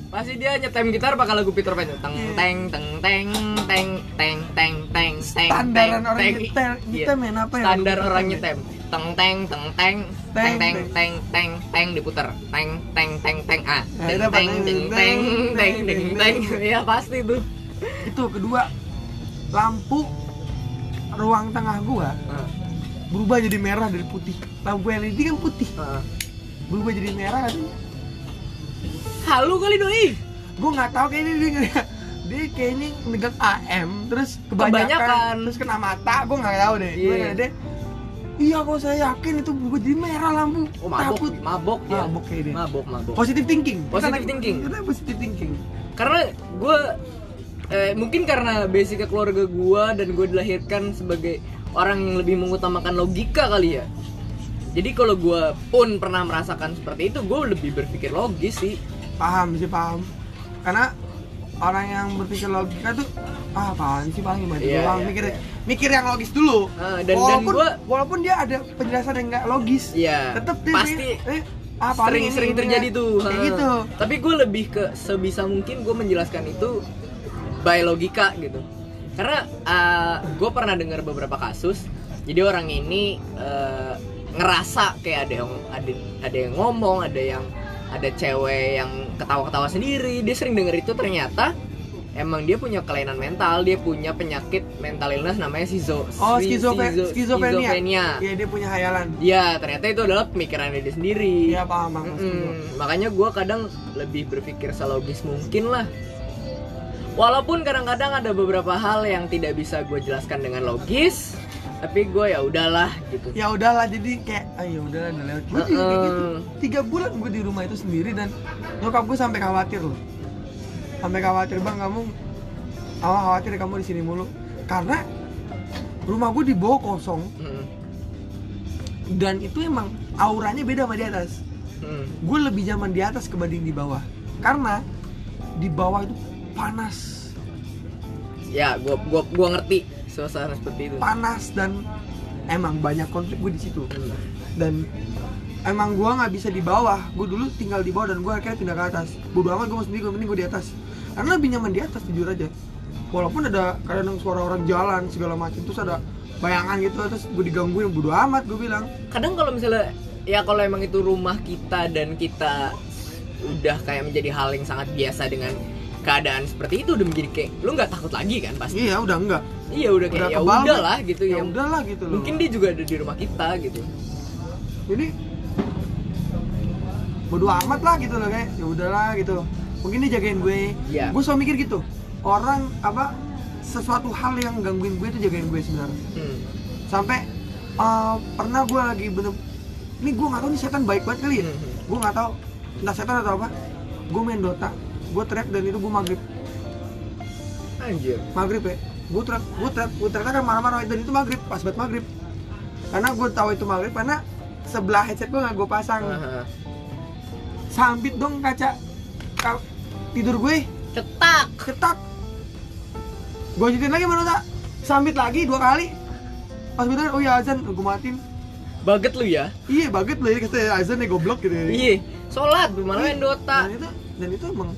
Pasti dia nyetem gitar bakal lagu Peter Pan tuh. Teng Iya. teng teng teng teng teng teng teng teng, orang Iya. nyetem men apa ya Standar orang nyetem Teng teng teng teng teng Teng, teng teng. teng diputer Teng teng teng teng ah Nah, Teng teng teng teng teng teng Iya pasti tuh ya? itu kedua lampu ruang tengah gua Ah, berubah jadi merah dari putih. Lampu LED kan putih. Ah. berubah jadi merah katanya Halu kali doi. Gue nggak tahu kayaknya dia dia kayaknya megang AM terus kebanyakan, Kebanyakan. terus kena mata. Gue nggak tahu deh. Gua Iya. nggak deh? Iya kok saya yakin itu berubah jadi merah lampu. Oh mabok, takut. Mabok dia. Mabok kayak dia. Mabok, mabok. Positive thinking. Positive lagi- thinking. kita positive thinking? Karena gue eh, mungkin karena basicnya keluarga gue dan gue dilahirkan sebagai orang yang lebih mengutamakan logika kali ya. Jadi kalau gue pun pernah merasakan seperti itu gue lebih berpikir logis sih. Paham sih paham. Karena orang yang berpikir logika tuh ah apaan sih paling Iya, doang iya, mikir iya. mikir yang logis dulu. Ah, dan dan walaupun gue walaupun dia ada penjelasan yang nggak logis ya tetap dia pasti eh, ah, paling sering terjadi tuh. Kayak gitu. Tapi gue lebih ke sebisa mungkin gue menjelaskan itu by logika gitu karena gue pernah dengar beberapa kasus jadi orang ini eh, ngerasa kayak ada yang ada ada yang ngomong ada yang ada cewek yang ketawa-ketawa sendiri dia sering denger itu ternyata emang dia punya kelainan mental dia punya penyakit mental illness namanya sizo Oh, sizo- skizofrenia. skizofrenia. Iya dia punya hayalan. Ya, ternyata itu adalah pemikiran dia sendiri. Iya paham paham. setuju. Mm-mm. makanya gue kadang lebih berpikir selogis mungkin lah walaupun kadang-kadang ada beberapa hal yang tidak bisa gue jelaskan dengan logis tapi gue ya udahlah gitu Ya udahlah jadi kayak ah ya udahlah udah lewat. Gue juga kayak gitu. Tiga bulan gue di rumah itu sendiri dan nyokap gue sampai khawatir loh. Sampai khawatir bang kamu, awal khawatir kamu di sini mulu. Karena rumah gue di bawah kosong Mm-mm. dan itu emang auranya beda sama di atas. Mm. Gue lebih nyaman di atas kebanding di bawah. Karena di bawah itu panas, ya gue gua gua ngerti suasana seperti itu. Panas dan emang banyak konflik gue di situ. Dan emang gua nggak bisa di bawah. Gue dulu tinggal di bawah dan gua akhirnya pindah ke atas. Bodo amat gue mau sendiri gue mending gue di atas. Karena lebih nyaman di atas jujur aja. Walaupun ada kadang suara orang jalan segala macam terus ada bayangan gitu terus gue digangguin bodo amat gue bilang. Kadang kalau misalnya ya kalau emang itu rumah kita dan kita udah kayak menjadi hal yang sangat biasa dengan keadaan seperti itu udah menjadi kayak lu nggak takut lagi kan pasti? Iya udah enggak iya udah kayak ya kebal, udah lah gitu ya ya udahlah gitu loh. mungkin dia juga ada di rumah kita gitu. Jadi bodo amat lah gitu loh kayak ya udahlah gitu. Mungkin dia jagain gue. Iya. gue selalu mikir gitu orang apa sesuatu hal yang gangguin gue itu jagain gue sebenarnya. Hmm. sampai uh, pernah gue lagi bener ini gue nggak tahu nih setan baik banget kali ya. Hmm. gue nggak tahu entah setan atau apa gue main Dota gue teriak dan itu gue maghrib. Anjir. Maghrib ya. Gue teriak gue teriak gue teriak kan marah-marah dan itu maghrib pas banget maghrib. Karena gue tahu itu maghrib karena sebelah headset gue nggak gue pasang. Aha. sambit dong kaca. Ka- tidur gue. Cetak. Ketak gue lanjutin lagi mana tak sambit lagi dua kali. Pas gue oh ya azan. Gue matiin. Baget lu ya? Iya banget loh ya. Kata azan ya goblok gitu ya. Iya. Sholat lu malah main Dota dan itu dan itu emang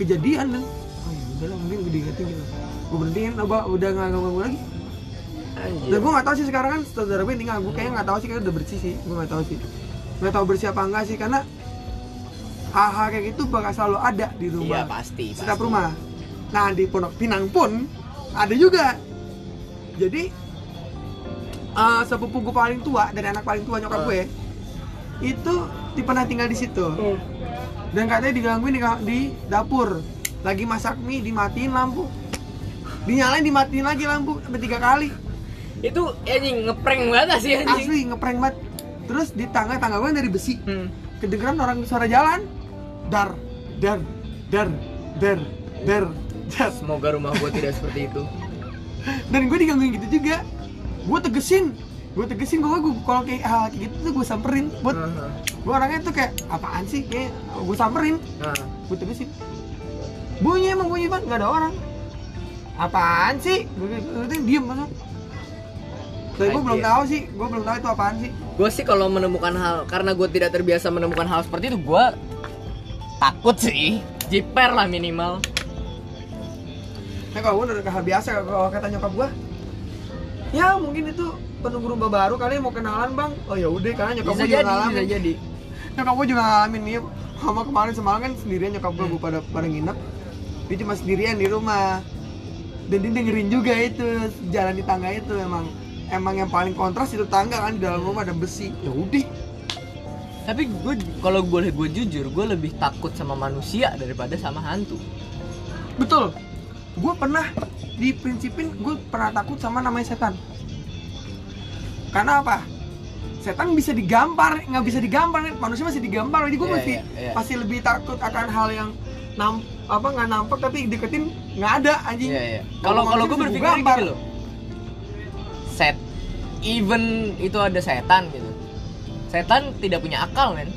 kejadian dan oh ya udahlah mungkin gue diingetin gitu. Gue berhentiin apa udah nggak ganggu lagi. Anjir. Dan gue nggak tahu sih sekarang kan saudara gue tinggal. Gue kayaknya nggak tahu sih kayaknya udah bersih sih gue nggak tahu sih. Nggak tahu bersih apa enggak sih karena hal-hal kayak gitu bakal selalu ada di iya rumah pasti setiap pasti. rumah. Nah di Pondok Pinang pun ada juga. Jadi eh, sepupu gue paling tua dari anak paling tua nyokap Ah. gue itu di pernah tinggal di situ. Hmm. Dan katanya digangguin di, di dapur. Lagi masak mie dimatiin lampu. Dinyalain dimatiin lagi lampu sampai tiga kali. Itu anjing ngeprank banget sih anjing? Asli ngeprank banget. Terus di tangga tangga gue dari besi. Hmm. kedengeran orang suara jalan. Dar dar dar dar dar dar. Semoga rumah gue tidak seperti itu. Dan gue digangguin gitu juga. Gue tegesin gue tegesin gue gue kalau kayak hal kayak gitu tuh gue samperin. Buat gue orangnya tuh kayak apaan sih? Kayak gue samperin. Nah, gue tegesin. Bunyi emang bunyi banget nggak ada orang. Apaan sih? Gue diem masa? Tapi gue belum tahu sih gue belum tahu itu apaan sih. Gue sih kalau menemukan hal karena gue tidak terbiasa menemukan hal seperti itu gue takut sih. Jiper lah minimal. Nah kalau gue udah hal biasa kalau kata nyokap gue ya mungkin itu penunggu rumah baru kali mau kenalan bang. Oh ya udah karena nyokap gue juga ngalamin. bisa jadi. Nyokap gue juga ngalamin nih sama kemarin semalam kan sendirian nyokap gue Hmm. pada pada nginep. Dia cuma sendirian di rumah. Dan dia dengerin juga itu jalan di tangga itu emang emang yang paling kontras itu tangga kan di dalam rumah ada besi. Ya udah. Tapi gue kalau boleh gue jujur gue lebih takut sama manusia daripada sama hantu. Betul gue pernah diprinsipin gue pernah takut sama namanya setan karena apa setan bisa digambar nggak bisa digambar manusia masih digambar jadi gue Iya, masih iya, iya. masih lebih takut akan hal yang nam apa nggak nampak tapi deketin nggak ada anjing Iya iya. Kalau kalau gue berpikir gini loh. Set, even itu ada setan gitu. Setan tidak punya akal men.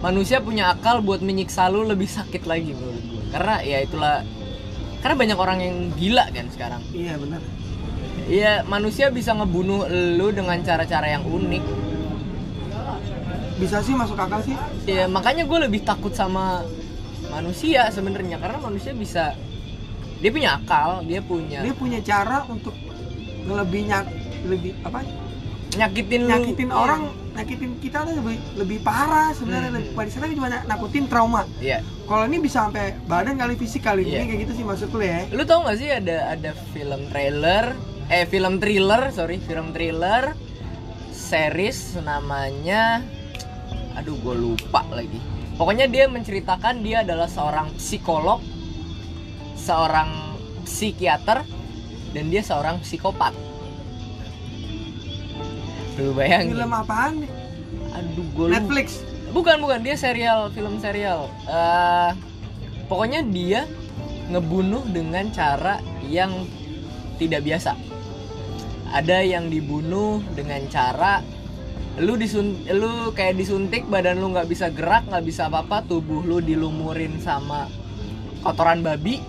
Manusia punya akal buat menyiksa lu lebih sakit lagi menurut gue. Karena ya itulah. Karena banyak orang yang gila kan sekarang. iya benar Iya manusia bisa ngebunuh lu dengan cara-cara yang unik. bisa sih masuk akal sih Ya makanya gue lebih takut sama manusia sebenarnya karena manusia bisa dia punya akal, dia punya dia punya cara untuk lebih nyak lebih apa nyakitin nyakitin Iya. orang nyakitin kita tuh lebih lebih parah sebenarnya Hmm. lebih pada sana cuma nakutin trauma Iya. kalau ini bisa sampai badan kali fisik kali Iya. ini kayak gitu sih maksud lu ya Lu tau gak sih ada ada film trailer eh film thriller sorry film thriller series namanya aduh gue lupa lagi pokoknya dia menceritakan dia adalah seorang psikolog seorang psikiater dan dia seorang psikopat lu bayangin. Film apaan nih? Aduh gue Netflix. Bukan bukan dia serial film serial. Eh pokoknya dia ngebunuh dengan cara yang tidak biasa. Ada yang dibunuh dengan cara lu disun lu kayak disuntik badan lu nggak bisa gerak nggak bisa apa-apa tubuh lu dilumurin sama kotoran babi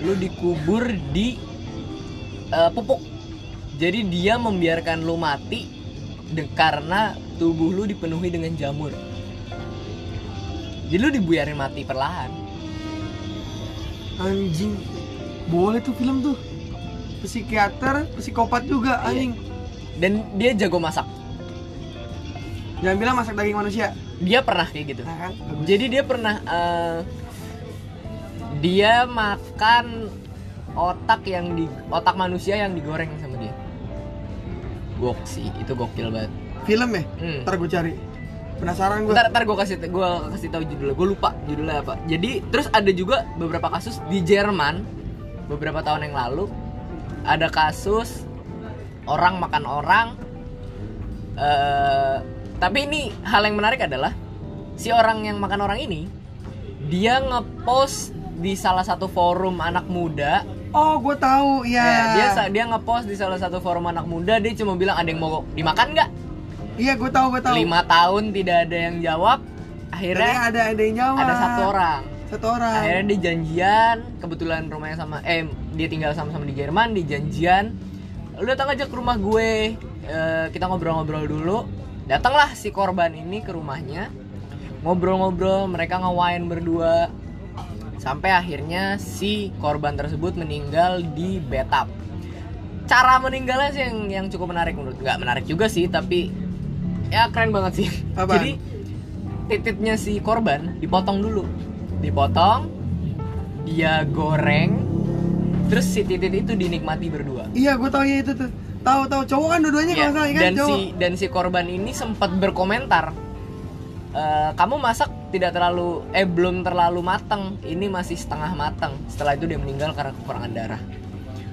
lu dikubur di eh, pupuk. Jadi dia membiarkan lu mati de- karena tubuh lu dipenuhi dengan jamur. Jadi lu dibuyarin mati perlahan. Anjing. Boleh tuh film tuh. Psikiater psikopat juga Iya. anjing. Dan dia jago masak. Jangan bilang masak daging manusia. Dia pernah kayak gitu. Nah kan? Bagus. jadi dia pernah eh, dia makan otak yang di otak manusia yang digoreng sama gok sih itu gokil banget film ya hmm. ntar gue cari penasaran gue Ntar, ntar gue kasih gua kasih tahu judulnya. Gue lupa judulnya apa. Jadi terus ada juga beberapa kasus di Jerman beberapa tahun yang lalu ada kasus orang makan orang. eh tapi ini hal yang menarik adalah si orang yang makan orang ini dia ngepost di salah satu forum anak muda. Oh gue tahu ya Eh, dia sa- dia ngepost di salah satu forum anak muda dia cuma bilang ada yang mau dimakan nggak? iya gue tahu gue tahu. Lima tahun tidak ada yang jawab. Akhirnya Akhirnya ada ada yang jawab. ada satu orang. Satu orang. Akhirnya dia janjian kebetulan rumahnya sama eh dia tinggal sama-sama di Jerman di janjian lu datang aja ke rumah gue Eh, kita ngobrol-ngobrol dulu. Datanglah si korban ini ke rumahnya ngobrol-ngobrol mereka nge-wine berdua sampai akhirnya si korban tersebut meninggal di bathtub cara meninggalnya sih yang yang cukup menarik menurut nggak menarik juga sih tapi ya keren banget sih. Apaan? jadi titiknya si korban dipotong dulu. Dipotong dia goreng terus si titit itu dinikmati berdua. Iya gue tahu ya itu tuh. Tahu tahu. Cowok kan dua-duanya Ya, kalau nggak salah ya kan? Dan cowok. si dan si korban ini sempat berkomentar "Eh, kamu masak tidak terlalu eh belum terlalu matang ini masih setengah matang setelah itu dia meninggal karena kekurangan darah.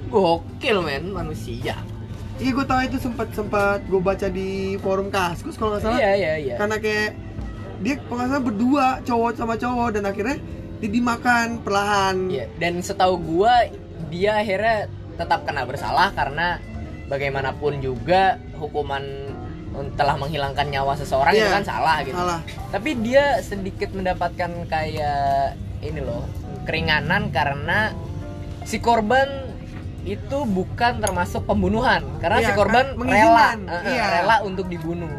Gokil men. Manusia. Iya gue tahu itu sempat sempat gue baca di forum Kaskus kalau nggak salah. iya iya iya. Karena kayak dia kalau nggak salah berdua cowok sama cowok. Dan akhirnya dia dimakan perlahan. Iya, dan setahu gua dia akhirnya tetap kena bersalah karena bagaimanapun juga hukuman telah menghilangkan nyawa seseorang itu Iya, kan salah gitu. Salah. Tapi dia sedikit mendapatkan kayak ini loh, keringanan karena si korban itu bukan termasuk pembunuhan karena Iya, si korban kan, rela mengizinkan. eh, Iya. rela untuk dibunuh.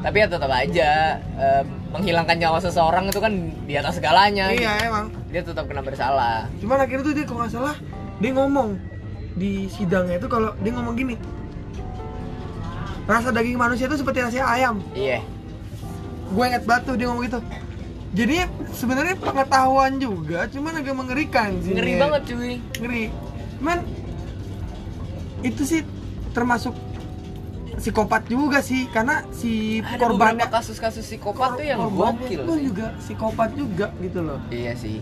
Tapi ya tetap aja eh, menghilangkan nyawa seseorang itu kan di atas segalanya. gitu. Iya emang. Dia tetap kena bersalah. Cuman akhirnya tuh dia kalau nggak salah dia ngomong di sidangnya itu kalau dia ngomong gini. Rasa daging manusia itu seperti rasa ayam. Iya. Gue inget tuh dia ngomong gitu. Jadi sebenarnya pengetahuan juga, cuman agak mengerikan sih. Ngeri banget cuy. Ngeri. Cuman itu sih termasuk psikopat juga sih karena si Ada korbannya kasus-kasus psikopat tuh yang gokil tuh sih. juga psikopat juga gitu loh. Iya sih.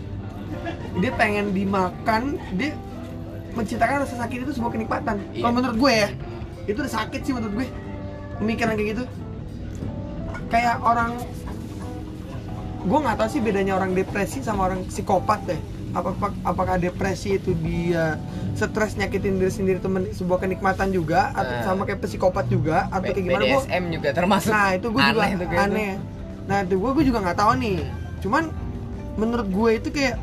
Dia pengen dimakan, dia menciptakan rasa sakit itu sebuah kenikmatan. Iya. Kalau menurut gue ya, itu udah sakit sih menurut gue. Pemikiran kayak gitu. Kayak orang gue nggak tahu sih bedanya orang depresi sama orang psikopat deh. Apakah apakah depresi itu dia stres nyakitin diri sendiri itu men- sebuah kenikmatan juga atau Nah. sama kayak psikopat juga atau B- kayak gimana BDSM juga termasuk. Nah itu gue juga aneh kayak aneh. Nah itu gue gue juga nggak tahu nih. Cuman menurut gue itu kayak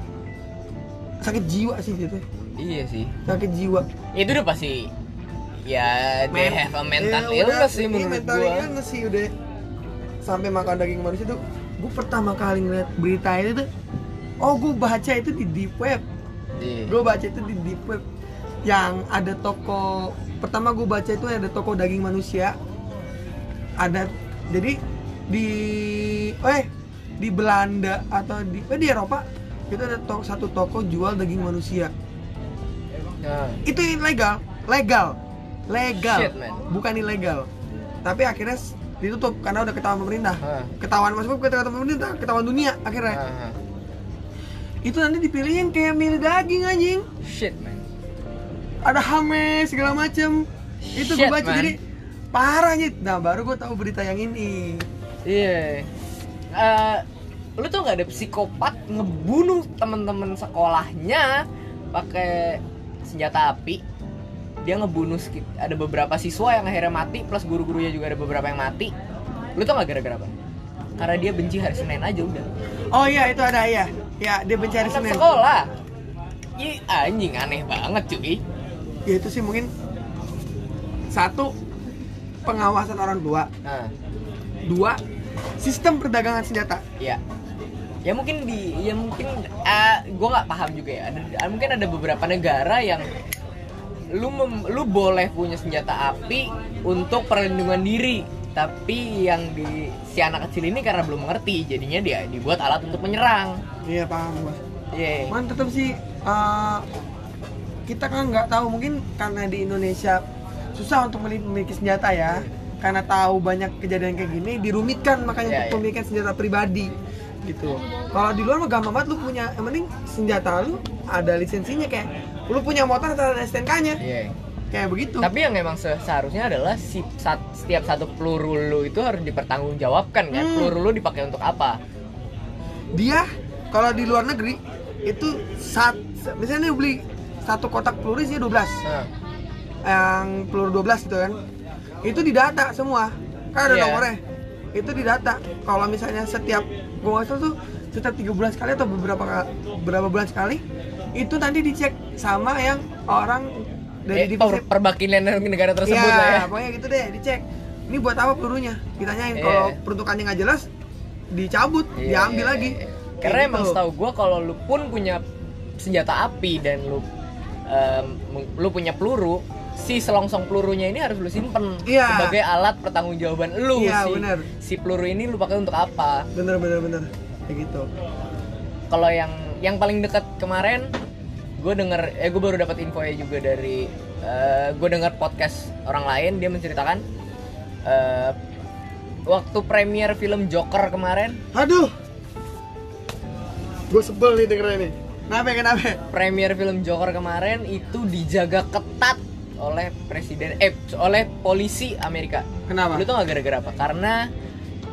sakit jiwa sih gitu. itu. Iya sih. Sakit jiwa. Itu udah pasti ya they Men- have a mental Ya, illness sih menurut mental gua. illness sih udah sampai makan daging manusia tuh. Gue pertama kali ngeliat berita itu tuh, oh gue baca itu di deep web. Iya. Gue baca itu di deep web yang ada toko pertama gue baca itu ada toko daging manusia ada jadi di eh di Belanda atau di eh, di Eropa itu ada to- satu toko jual daging manusia Nah, itu ilegal legal legal Shit, man. bukan ilegal tapi akhirnya ditutup karena udah ketahuan pemerintah ah, ketahuan maksudnya bukan ketahuan pemerintah ketahuan dunia akhirnya ah, ah. itu nanti dipilihin kayak milih daging anjing Shit man. ada hame segala macem itu gue baca man. jadi parah nyet nah baru gue tahu berita yang ini Iya. Eh, lu tuh nggak ada psikopat ngebunuh temen-temen sekolahnya pakai senjata api. Dia ngebunuh ada beberapa siswa yang akhirnya mati plus guru-gurunya juga ada beberapa yang mati. Lu tau gak gara-gara apa? Karena dia benci hari Senin aja udah. oh iya itu ada ya ya dia mencari Anak senin sekolah. Ih, anjing aneh banget cuy. ya itu sih mungkin satu pengawasan orang tua Nah, dua sistem perdagangan senjata ya. Ya mungkin di ya mungkin eh gue nggak paham juga ya. Ada mungkin ada beberapa negara yang lu mem- lu boleh punya senjata api untuk perlindungan diri. Tapi yang di si anak kecil ini karena belum mengerti jadinya dia dibuat alat untuk menyerang. Iya paham gua. Iya. Cuman tetap sih eh, kita kan nggak tahu mungkin karena di Indonesia susah untuk memiliki, memiliki senjata ya. Karena tahu banyak kejadian kayak gini dirumitkan makanya Iya, untuk iya. pemilikan senjata pribadi gitu. Kalau di luar mah gampang banget lu punya yang penting senjata lu ada lisensinya kayak lu punya motor atau ada STNK nya Iya. kayak begitu. Tapi yang memang se- seharusnya adalah si sat- setiap satu peluru lu itu harus dipertanggungjawabkan kan? Hmm. peluru lu dipakai untuk apa? Dia kalau di luar negeri itu saat misalnya dia beli satu kotak peluru isinya 12 nah, yang peluru 12 gitu kan itu didata semua. Kan ada Iya. nomornya. Itu didata. Kalau misalnya setiap gua nggak salah tuh setiap tiga bulan sekali atau beberapa beberapa bulan sekali itu nanti dicek sama yang orang dari eh, divisi per- perbakinan negara tersebut Iya, lah ya pokoknya gitu deh dicek ini buat apa pelurunya ditanyain Iya. kalau peruntukannya nggak jelas dicabut Iya, diambil iya, lagi iya. Karena gitu. emang setahu gue kalau lu pun punya senjata api dan lu em, lu punya peluru, si selongsong pelurunya ini harus lu simpen Iya. sebagai alat pertanggungjawaban lu. Iya, si, bener. si peluru ini lu pakai untuk apa? bener bener bener kayak gitu Kalau yang yang paling dekat kemarin, gue denger, eh gue baru dapat info ya juga dari gue denger podcast orang lain dia menceritakan eh, waktu premier film Joker kemarin aduh gue sebel nih dengernya nih kenapa kenapa premier film Joker kemarin itu dijaga ketat oleh presiden eh oleh polisi Amerika kenapa Lu tau gak gara-gara apa? Karena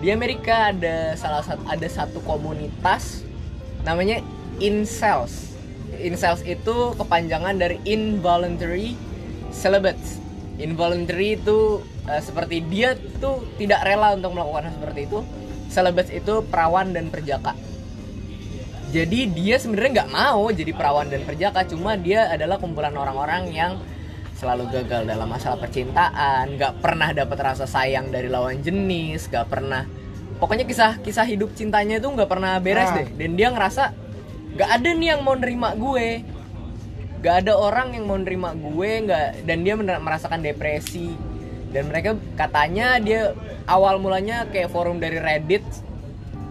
di Amerika ada salah satu ada satu komunitas namanya incels. Incels itu kepanjangan dari involuntary celibates. Involuntary itu eh, seperti dia tuh tidak rela untuk melakukan hal seperti itu. Celibates itu perawan dan perjaka. Jadi dia sebenarnya nggak mau jadi perawan dan perjaka, cuma dia adalah kumpulan orang-orang yang selalu gagal dalam masalah percintaan, nggak pernah dapat rasa sayang dari lawan jenis, nggak pernah. Pokoknya kisah kisah hidup cintanya itu nggak pernah beres Nah. deh. Dan dia ngerasa nggak ada nih yang mau nerima gue, nggak ada orang yang mau nerima gue, nggak dan dia merasakan depresi. Dan mereka katanya dia awal mulanya kayak forum dari Reddit,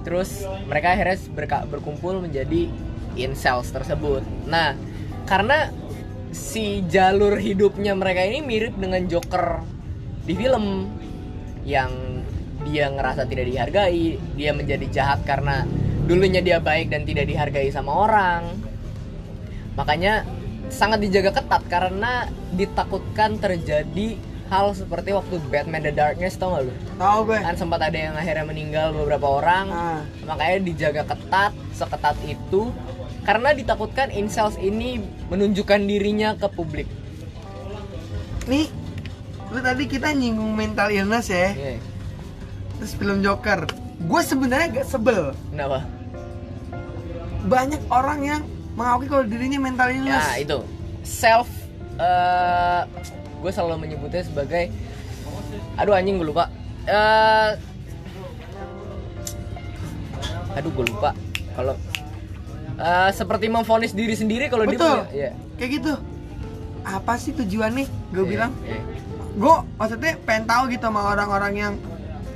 terus mereka akhirnya berka- berkumpul menjadi incels tersebut. Nah, karena si jalur hidupnya mereka ini mirip dengan Joker di film yang dia ngerasa tidak dihargai, dia menjadi jahat karena dulunya dia baik dan tidak dihargai sama orang. Makanya sangat dijaga ketat karena ditakutkan terjadi hal seperti waktu Batman The Darkness tau gak lu? tahu gue Kan sempat ada yang akhirnya meninggal beberapa orang ah makanya dijaga ketat seketat itu karena ditakutkan incels ini menunjukkan dirinya ke publik. Nih lu tadi kita nyinggung mental illness ya. Iya. terus film Joker. Gue sebenarnya gak sebel. Kenapa? Banyak orang yang mengakui kalau dirinya mental illness. ya itu. Self gue selalu menyebutnya sebagai aduh anjing gue lupa. Eh, aduh gue lupa. Kalau eh, seperti memvonis diri sendiri kalau dia punya iya. kayak gitu. Apa sih tujuannya? Gue Iya, bilang iya. gue maksudnya pengen tahu gitu sama orang-orang yang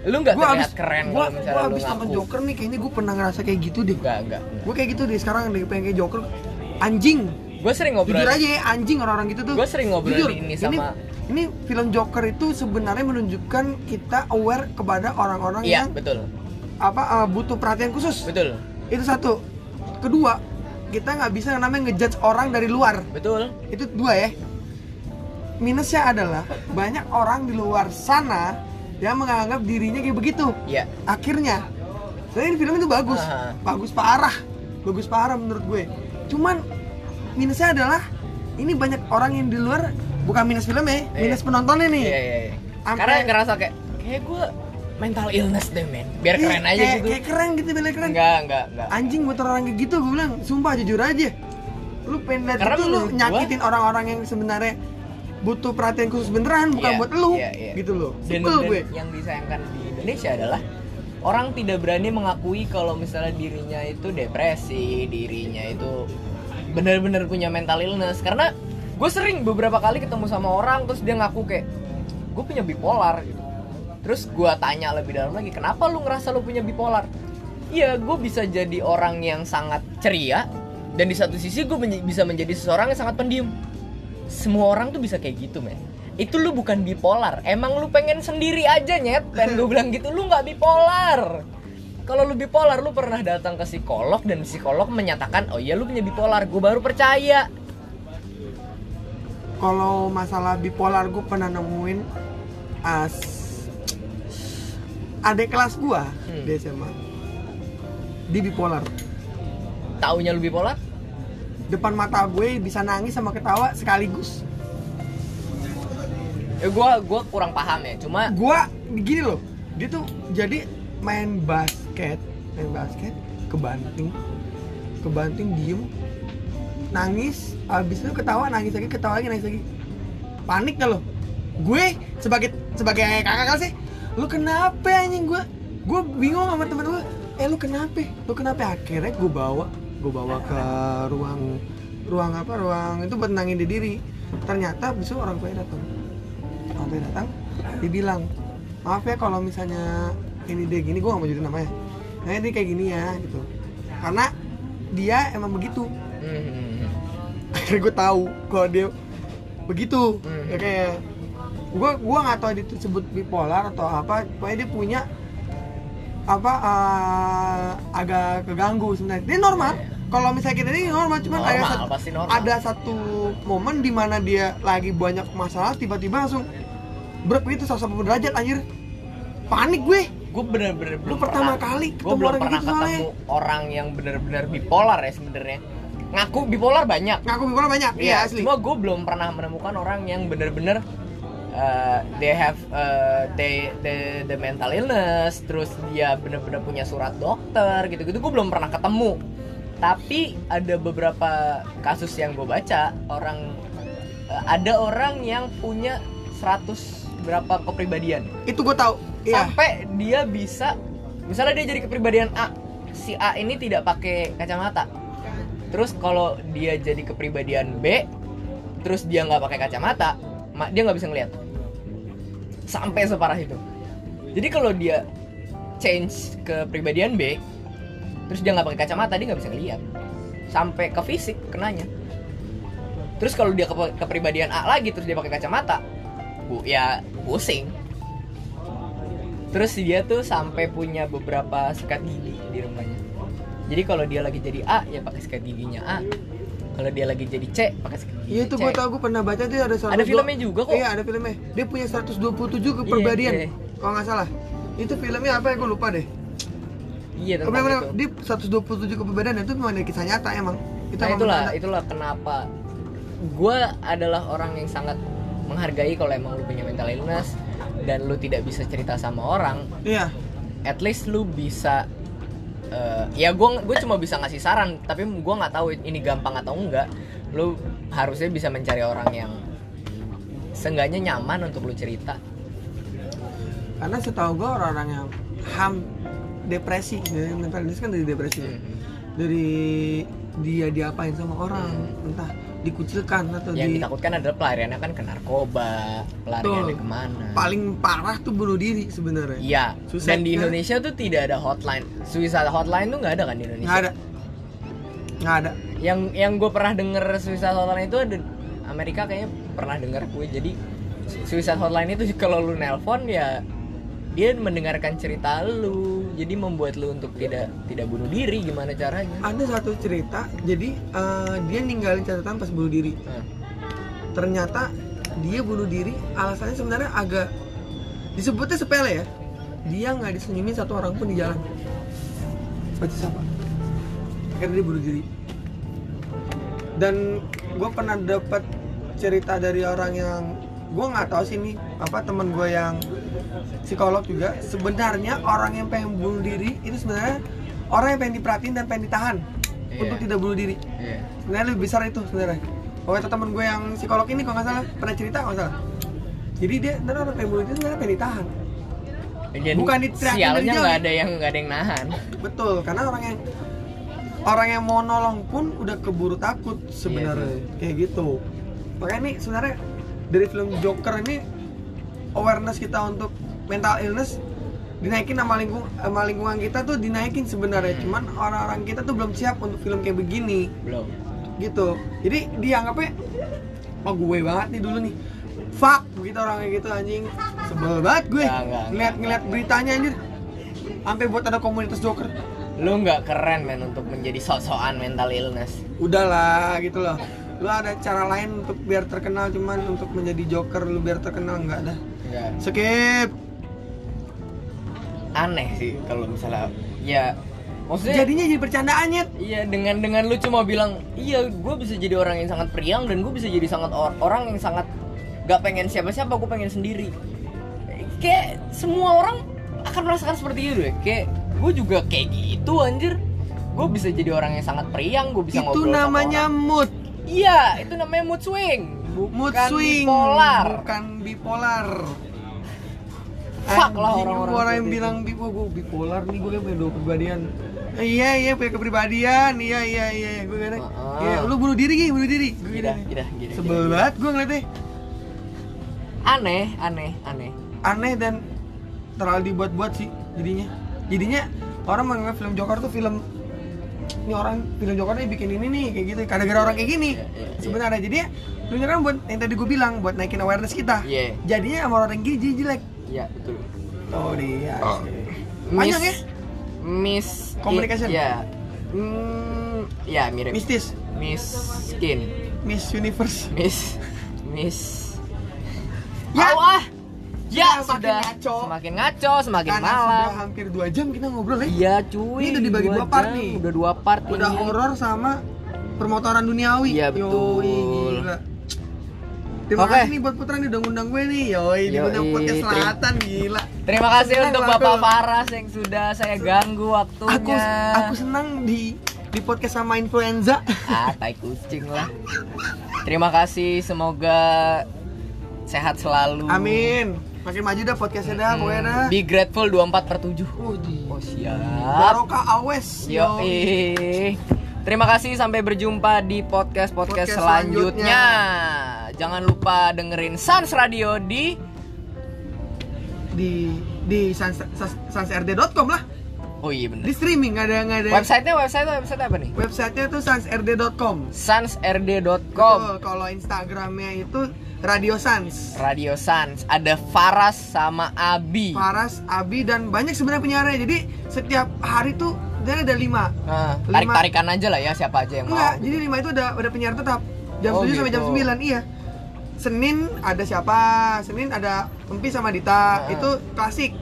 lu nggak gue terlihat abis keren gue kalau misalnya lu abis nonton Joker nih kayaknya gue pernah ngerasa kayak gitu deh. Enggak enggak gue kayak gitu deh sekarang deh pengen kayak Joker. Anjing. Gue sering ngobrol jujur aja ya anjing orang-orang gitu tuh. Gua sering ngobrol Jujur, ini sama- ini, film Joker itu sebenarnya menunjukkan kita aware kepada orang-orang iya yang betul. apa uh, butuh perhatian khusus. Betul. Itu satu kedua kita nggak bisa yang namanya ngejudge orang dari luar. Betul. Itu dua ya. Minusnya adalah banyak orang di luar sana yang menganggap dirinya kayak begitu. Iya. Akhirnya sebenarnya ini film itu bagus. Aha. bagus parah. Bagus parah menurut gue. Cuman minusnya adalah ini banyak orang yang di luar bukan minus filmnya Iya. minus penontonnya nih. Iya iya, iya. Sampai- karena ngerasa kayak kayak gue mental illness deh men. Biar Iya, keren aja kayak, gitu. kayak keren gitu bilang keren. Enggak enggak enggak. Anjing buat orang kayak gitu gue bilang sumpah jujur aja. Lu pengen lihat itu lu nyakitin orang-orang yang sebenarnya butuh perhatian khusus beneran bukan Iya, buat lu. iya, iya. gitu loh. Dan, dan gue. yang disayangkan di Indonesia adalah orang tidak berani mengakui kalau misalnya dirinya itu depresi dirinya itu benar-benar punya mental illness. Karena gue sering beberapa kali ketemu sama orang terus dia ngaku kayak gue punya bipolar gitu terus gue tanya lebih dalam lagi kenapa lu ngerasa lu punya bipolar? Iya gue bisa jadi orang yang sangat ceria dan di satu sisi gue bisa menjadi seseorang yang sangat pendiam. Semua orang tuh bisa kayak gitu men. Itu lu bukan bipolar. Emang lu pengen sendiri aja nyet. Dan gue bilang gitu lu nggak bipolar. Kalau lu bipolar lu pernah datang ke psikolog dan psikolog menyatakan oh iya lu punya bipolar gue baru percaya. Kalau masalah bipolar gue pernah nemuin as adik kelas gua Hmm. di SMA di bipolar taunya lu bipolar depan mata gue bisa nangis sama ketawa sekaligus. Eh gue gua kurang paham ya cuma gua gini loh dia tuh jadi main basket main basket kebanting kebanting diem nangis habis itu ketawa nangis lagi ketawa lagi nangis lagi. Panik gak lo? Gue sebagai sebagai kakak kelas sih lu kenapa anjing? Gue gue bingung sama temen gue eh lu kenapa? Lu kenapa? Akhirnya gue bawa gue bawa ke ruang ruang apa? Ruang itu buat nangin di diri. Ternyata besok orang tua datang. Orang tua datang dibilang maaf ya kalau misalnya ini dia gini gue gak mau jadi namanya nah ini kayak gini ya gitu. Karena dia emang begitu. Hmm, akhirnya gue tahu kalau dia begitu. Hmm. ya kayak gue gue nggak tahu dia itu sebut bipolar atau apa pokoknya dia punya apa eh, agak keganggu sebenarnya. Dia normal. Iya, kalau misalnya kita ini normal cuman ada normal satu, pasti normal. ada satu momen di mana dia lagi banyak masalah tiba-tiba langsung brek itu 180 derajat anjir. Panik gue. Gue bener-bener lu belum pertama pernah- kali gue ketemu belum orang pernah gitu soalnya. ketemu orang yang bener-bener bipolar ya sebenarnya. Ngaku bipolar banyak. Ngaku bipolar banyak iya asli. cuma gue belum pernah menemukan orang yang bener-bener uh, they have uh, they the the mental illness terus dia bener-bener punya surat dokter gitu-gitu. Gue belum pernah ketemu. Tapi ada beberapa kasus yang gue baca orang uh, ada orang yang punya 100 berapa kepribadian. Itu gue tahu iya. Sampai dia bisa misalnya dia jadi kepribadian A si A ini tidak pakai kacamata. Terus kalau dia jadi kepribadian B terus dia nggak pakai kacamata ma- dia nggak bisa ngeliat sampai separah itu. Jadi kalau dia change ke kepribadian B terus dia nggak pakai kacamata dia nggak bisa ngeliat. Sampai ke fisik kenanya. Terus kalau dia ke kepribadian A lagi terus dia pakai kacamata bu ya pusing. Terus dia tuh sampai punya beberapa sikat gigi di rumahnya. Jadi kalau dia lagi jadi A ya pakai sikat giginya A kalau dia lagi jadi C pakai Iya itu gue tau gue pernah baca dia ada ada filmnya juga kok Iya ada filmnya. Dia punya 127 kepribadian. Iya, iya. Kalau nggak salah. Itu filmnya apa ya gue lupa deh. iya tentang bener-bener, itu dia 127 kepribadian itu memang dari kisah nyata emang. Itu nah itulah itulah kenapa gue adalah orang yang sangat menghargai kalau emang lu punya mental illness dan lu tidak bisa cerita sama orang Iya. at least lu bisa eh, ya gue gue cuma bisa ngasih saran tapi gue nggak tahu ini gampang atau enggak lu harusnya bisa mencari orang yang seenggaknya nyaman untuk lu cerita Karena setahu gue orang-orang yang ham depresi, dari mental illness kan dari depresi. Hmm. Dari dia diapain sama orang, entah dikucilkan atau yang di ditakutkan adalah pelariannya kan ke narkoba pelariannya Tuh. ke mana paling parah tuh bunuh diri sebenarnya. Iya, dan di kan? Indonesia tuh tidak ada hotline. Suicide hotline tuh nggak ada kan di Indonesia? Nggak ada. Nggak ada. Yang yang gue pernah denger suicide hotline itu ada Amerika kayaknya pernah denger gue. Jadi suicide hotline itu kalau lu nelpon ya dia mendengarkan cerita lu, jadi membuat lu untuk tidak tidak bunuh diri gimana caranya? Ada satu cerita, jadi eh, dia ninggalin catatan pas bunuh diri. Nah, ternyata dia bunuh diri alasannya sebenarnya agak disebutnya sepele ya. Dia nggak disenyumin satu orang pun di jalan. Baca siapa? Akhirnya dia bunuh diri. Dan gue pernah dapat cerita dari orang yang gue nggak tahu sih ini apa teman gue yang psikolog juga sebenarnya orang yang pengen bunuh diri itu sebenarnya orang yang pengen diperhatiin dan pengen ditahan Iya. untuk tidak bunuh diri. Iya. sebenarnya lebih besar itu sebenarnya. Kalau kata temen gue yang psikolog ini kalau nggak salah pernah cerita kalau nggak salah. Jadi dia dan orang pengen bunuh itu sebenarnya pengen ditahan. Jadi Bukan diteriakin dari jauh. nggak ada yang nggak ada yang nahan. betul karena orang yang orang yang mau nolong pun udah keburu takut sebenarnya. kayak gitu. Makanya ini sebenarnya dari film Joker ini awareness kita untuk mental illness dinaikin sama lingkung sama lingkungan kita tuh dinaikin sebenarnya. Cuman orang-orang kita tuh belum siap untuk film kayak begini. Belum. gitu. Jadi dianggapnya oh gue banget nih dulu nih. Fuck begitu orang kayak gitu anjing. Sebel banget gue. Ngeliat ngeliat beritanya anjir. Sampai buat ada komunitas joker. Lu nggak keren men untuk menjadi sok-sokan mental illness. udahlah gitu loh. Lu ada cara lain untuk biar terkenal cuman untuk menjadi joker lu biar terkenal nggak ada Enggak. skip. Aneh sih kalau misalnya ya maksudnya jadinya jadi bercandaannya Iya dengan dengan lu cuma bilang iya gue bisa jadi orang yang sangat periang dan gue bisa jadi sangat or- orang yang sangat gak pengen siapa-siapa gue pengen sendiri. Kayak semua orang akan merasakan seperti itu deh. Kayak gue juga kayak gitu anjir. Gue bisa jadi orang yang sangat periang gue bisa itu ngobrol namanya mood. Iya itu namanya mood swing bukan mood swing. bipolar. Bukan bipolar. Fuck lah orang-orang orang yang bilang bi gua, gua bipolar nih gue punya dua kepribadian. Iya iya punya kepribadian. Iya iya iya gue Heeh. Iya, lu bunuh diri gini bunuh diri. Gue gini gila, gila, sebel banget gue ngeliatnya. Aneh aneh aneh. Aneh dan terlalu dibuat-buat sih jadinya. Jadinya orang menganggap film Joker tuh film ini orang film Joker nih bikin ini nih kayak gitu. Gara-gara orang kayak gini. Iya, iya, iya. sebenarnya jadinya film Joker buat yang tadi gue bilang buat naikin awareness kita. Iya. jadinya sama orang gini jadi jelek. Iya betul. Oh dia. Oh. panjang ya? Miss- Communication. ya. Hmm, ya mirip. Mistis. Miss Skin. Miss Universe. Miss Miss Ya. Ya makin sudah ngaco. semakin ngaco semakin karena malam sudah hampir dua jam kita ngobrol ya iya cuy Ini udah dibagi dua part jam, nih. udah dua part udah horor sama permotoran duniawi Iya, betul. Yoi, gila. Terima Oke. kasih nih buat Putra nih udah ngundang gue nih Yoi, di Yoi, undang podcast selatan gila terima kasih Senang untuk Bapak aku. Faras yang sudah saya ganggu waktunya Aku aku senang di di podcast sama influenza ah tai kucing lah terima kasih semoga sehat selalu Amin Makin maju dah podcastnya dah Hmm, pokoknya dah. Be grateful 24 per 7 Wih, oh siap. Barokah awes Yo, Terima kasih sampai berjumpa di podcast podcast Podcast selanjutnya. Jangan lupa dengerin Sans Radio di Di di sans, sans, sansrd.com lah. Oh iya Di bener. streaming nggak ada nggak ada. Websitenya website website apa nih? Websitenya tuh sansrd.com sansrd.com Betul, Kalau Instagramnya itu Radio Sans Radio Sans ada Faras sama Abi. Faras, Abi dan banyak sebenarnya penyiarnya. Jadi setiap hari tuh dan ada lima. Nah, Lima. tarik-tarikan aja lah ya siapa aja yang Enggak, mau. jadi lima itu ada ada penyiar tetap. Jam Oh, 7 sampai jam gitu. 9, iya. Senin ada siapa? Senin ada Empi sama Dita. Nah. Itu klasik.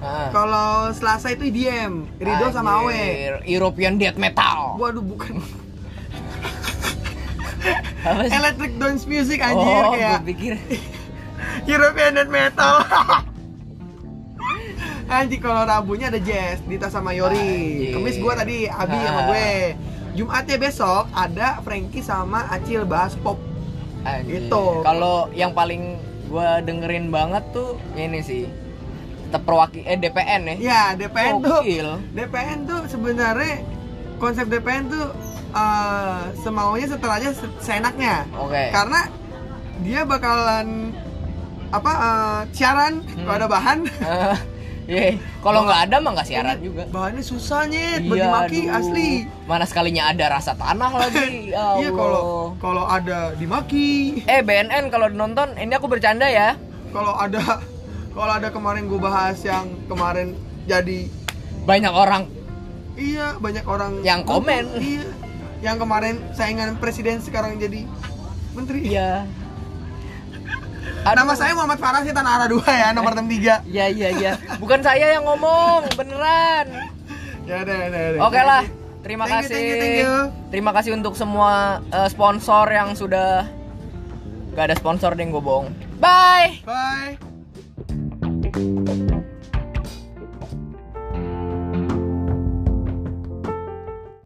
Nah. Kalau Selasa itu IDM, Rido sama Awe. Anjir, European Death Metal. Waduh, bukan. Electric Dance Music anjir oh, kayak gue pikir European Death Metal. Anjir kalau Rabunya ada Jazz, Dita sama Yori. Anjir. Kemis gua tadi Abi sama Ah. gue. Jumatnya besok ada Frankie sama Acil bahas pop. Anjir. Gitu. Kalau yang paling gua dengerin banget tuh ini sih. Tetap perwakil eh DPN ya. Ya, DPN tuh. Gokil. DPN tuh sebenarnya konsep DPN tuh eh, semaunya setelahnya se- seenaknya. Oke. Karena dia bakalan apa eh, siaran kalau ada bahan. Eh, Iya, kalau nggak ada mah nggak siaran Ini juga. Bahannya susah nyet, Iya, dimaki aduh. asli. Mana sekalinya ada rasa tanah lagi. Ya Iya kalau kalau ada dimaki, Eh BNN kalau nonton ini aku bercanda ya. kalau ada kalau ada kemarin gue bahas yang kemarin jadi Banyak orang iya banyak orang Yang komen. Iya. Yang kemarin saingan presiden sekarang jadi menteri. Iya. Nama saya Muhammad Farah sih Tanah Arah 2 ya, nomor 63. Iya iya iya. Bukan saya yang ngomong, beneran. Ya udah, udah, udah. Oke lah. Terima Thank you, kasih. thank you, thank you. Terima kasih untuk semua eh, sponsor yang sudah Gak ada sponsor deh gue bohong. Bye. Bye.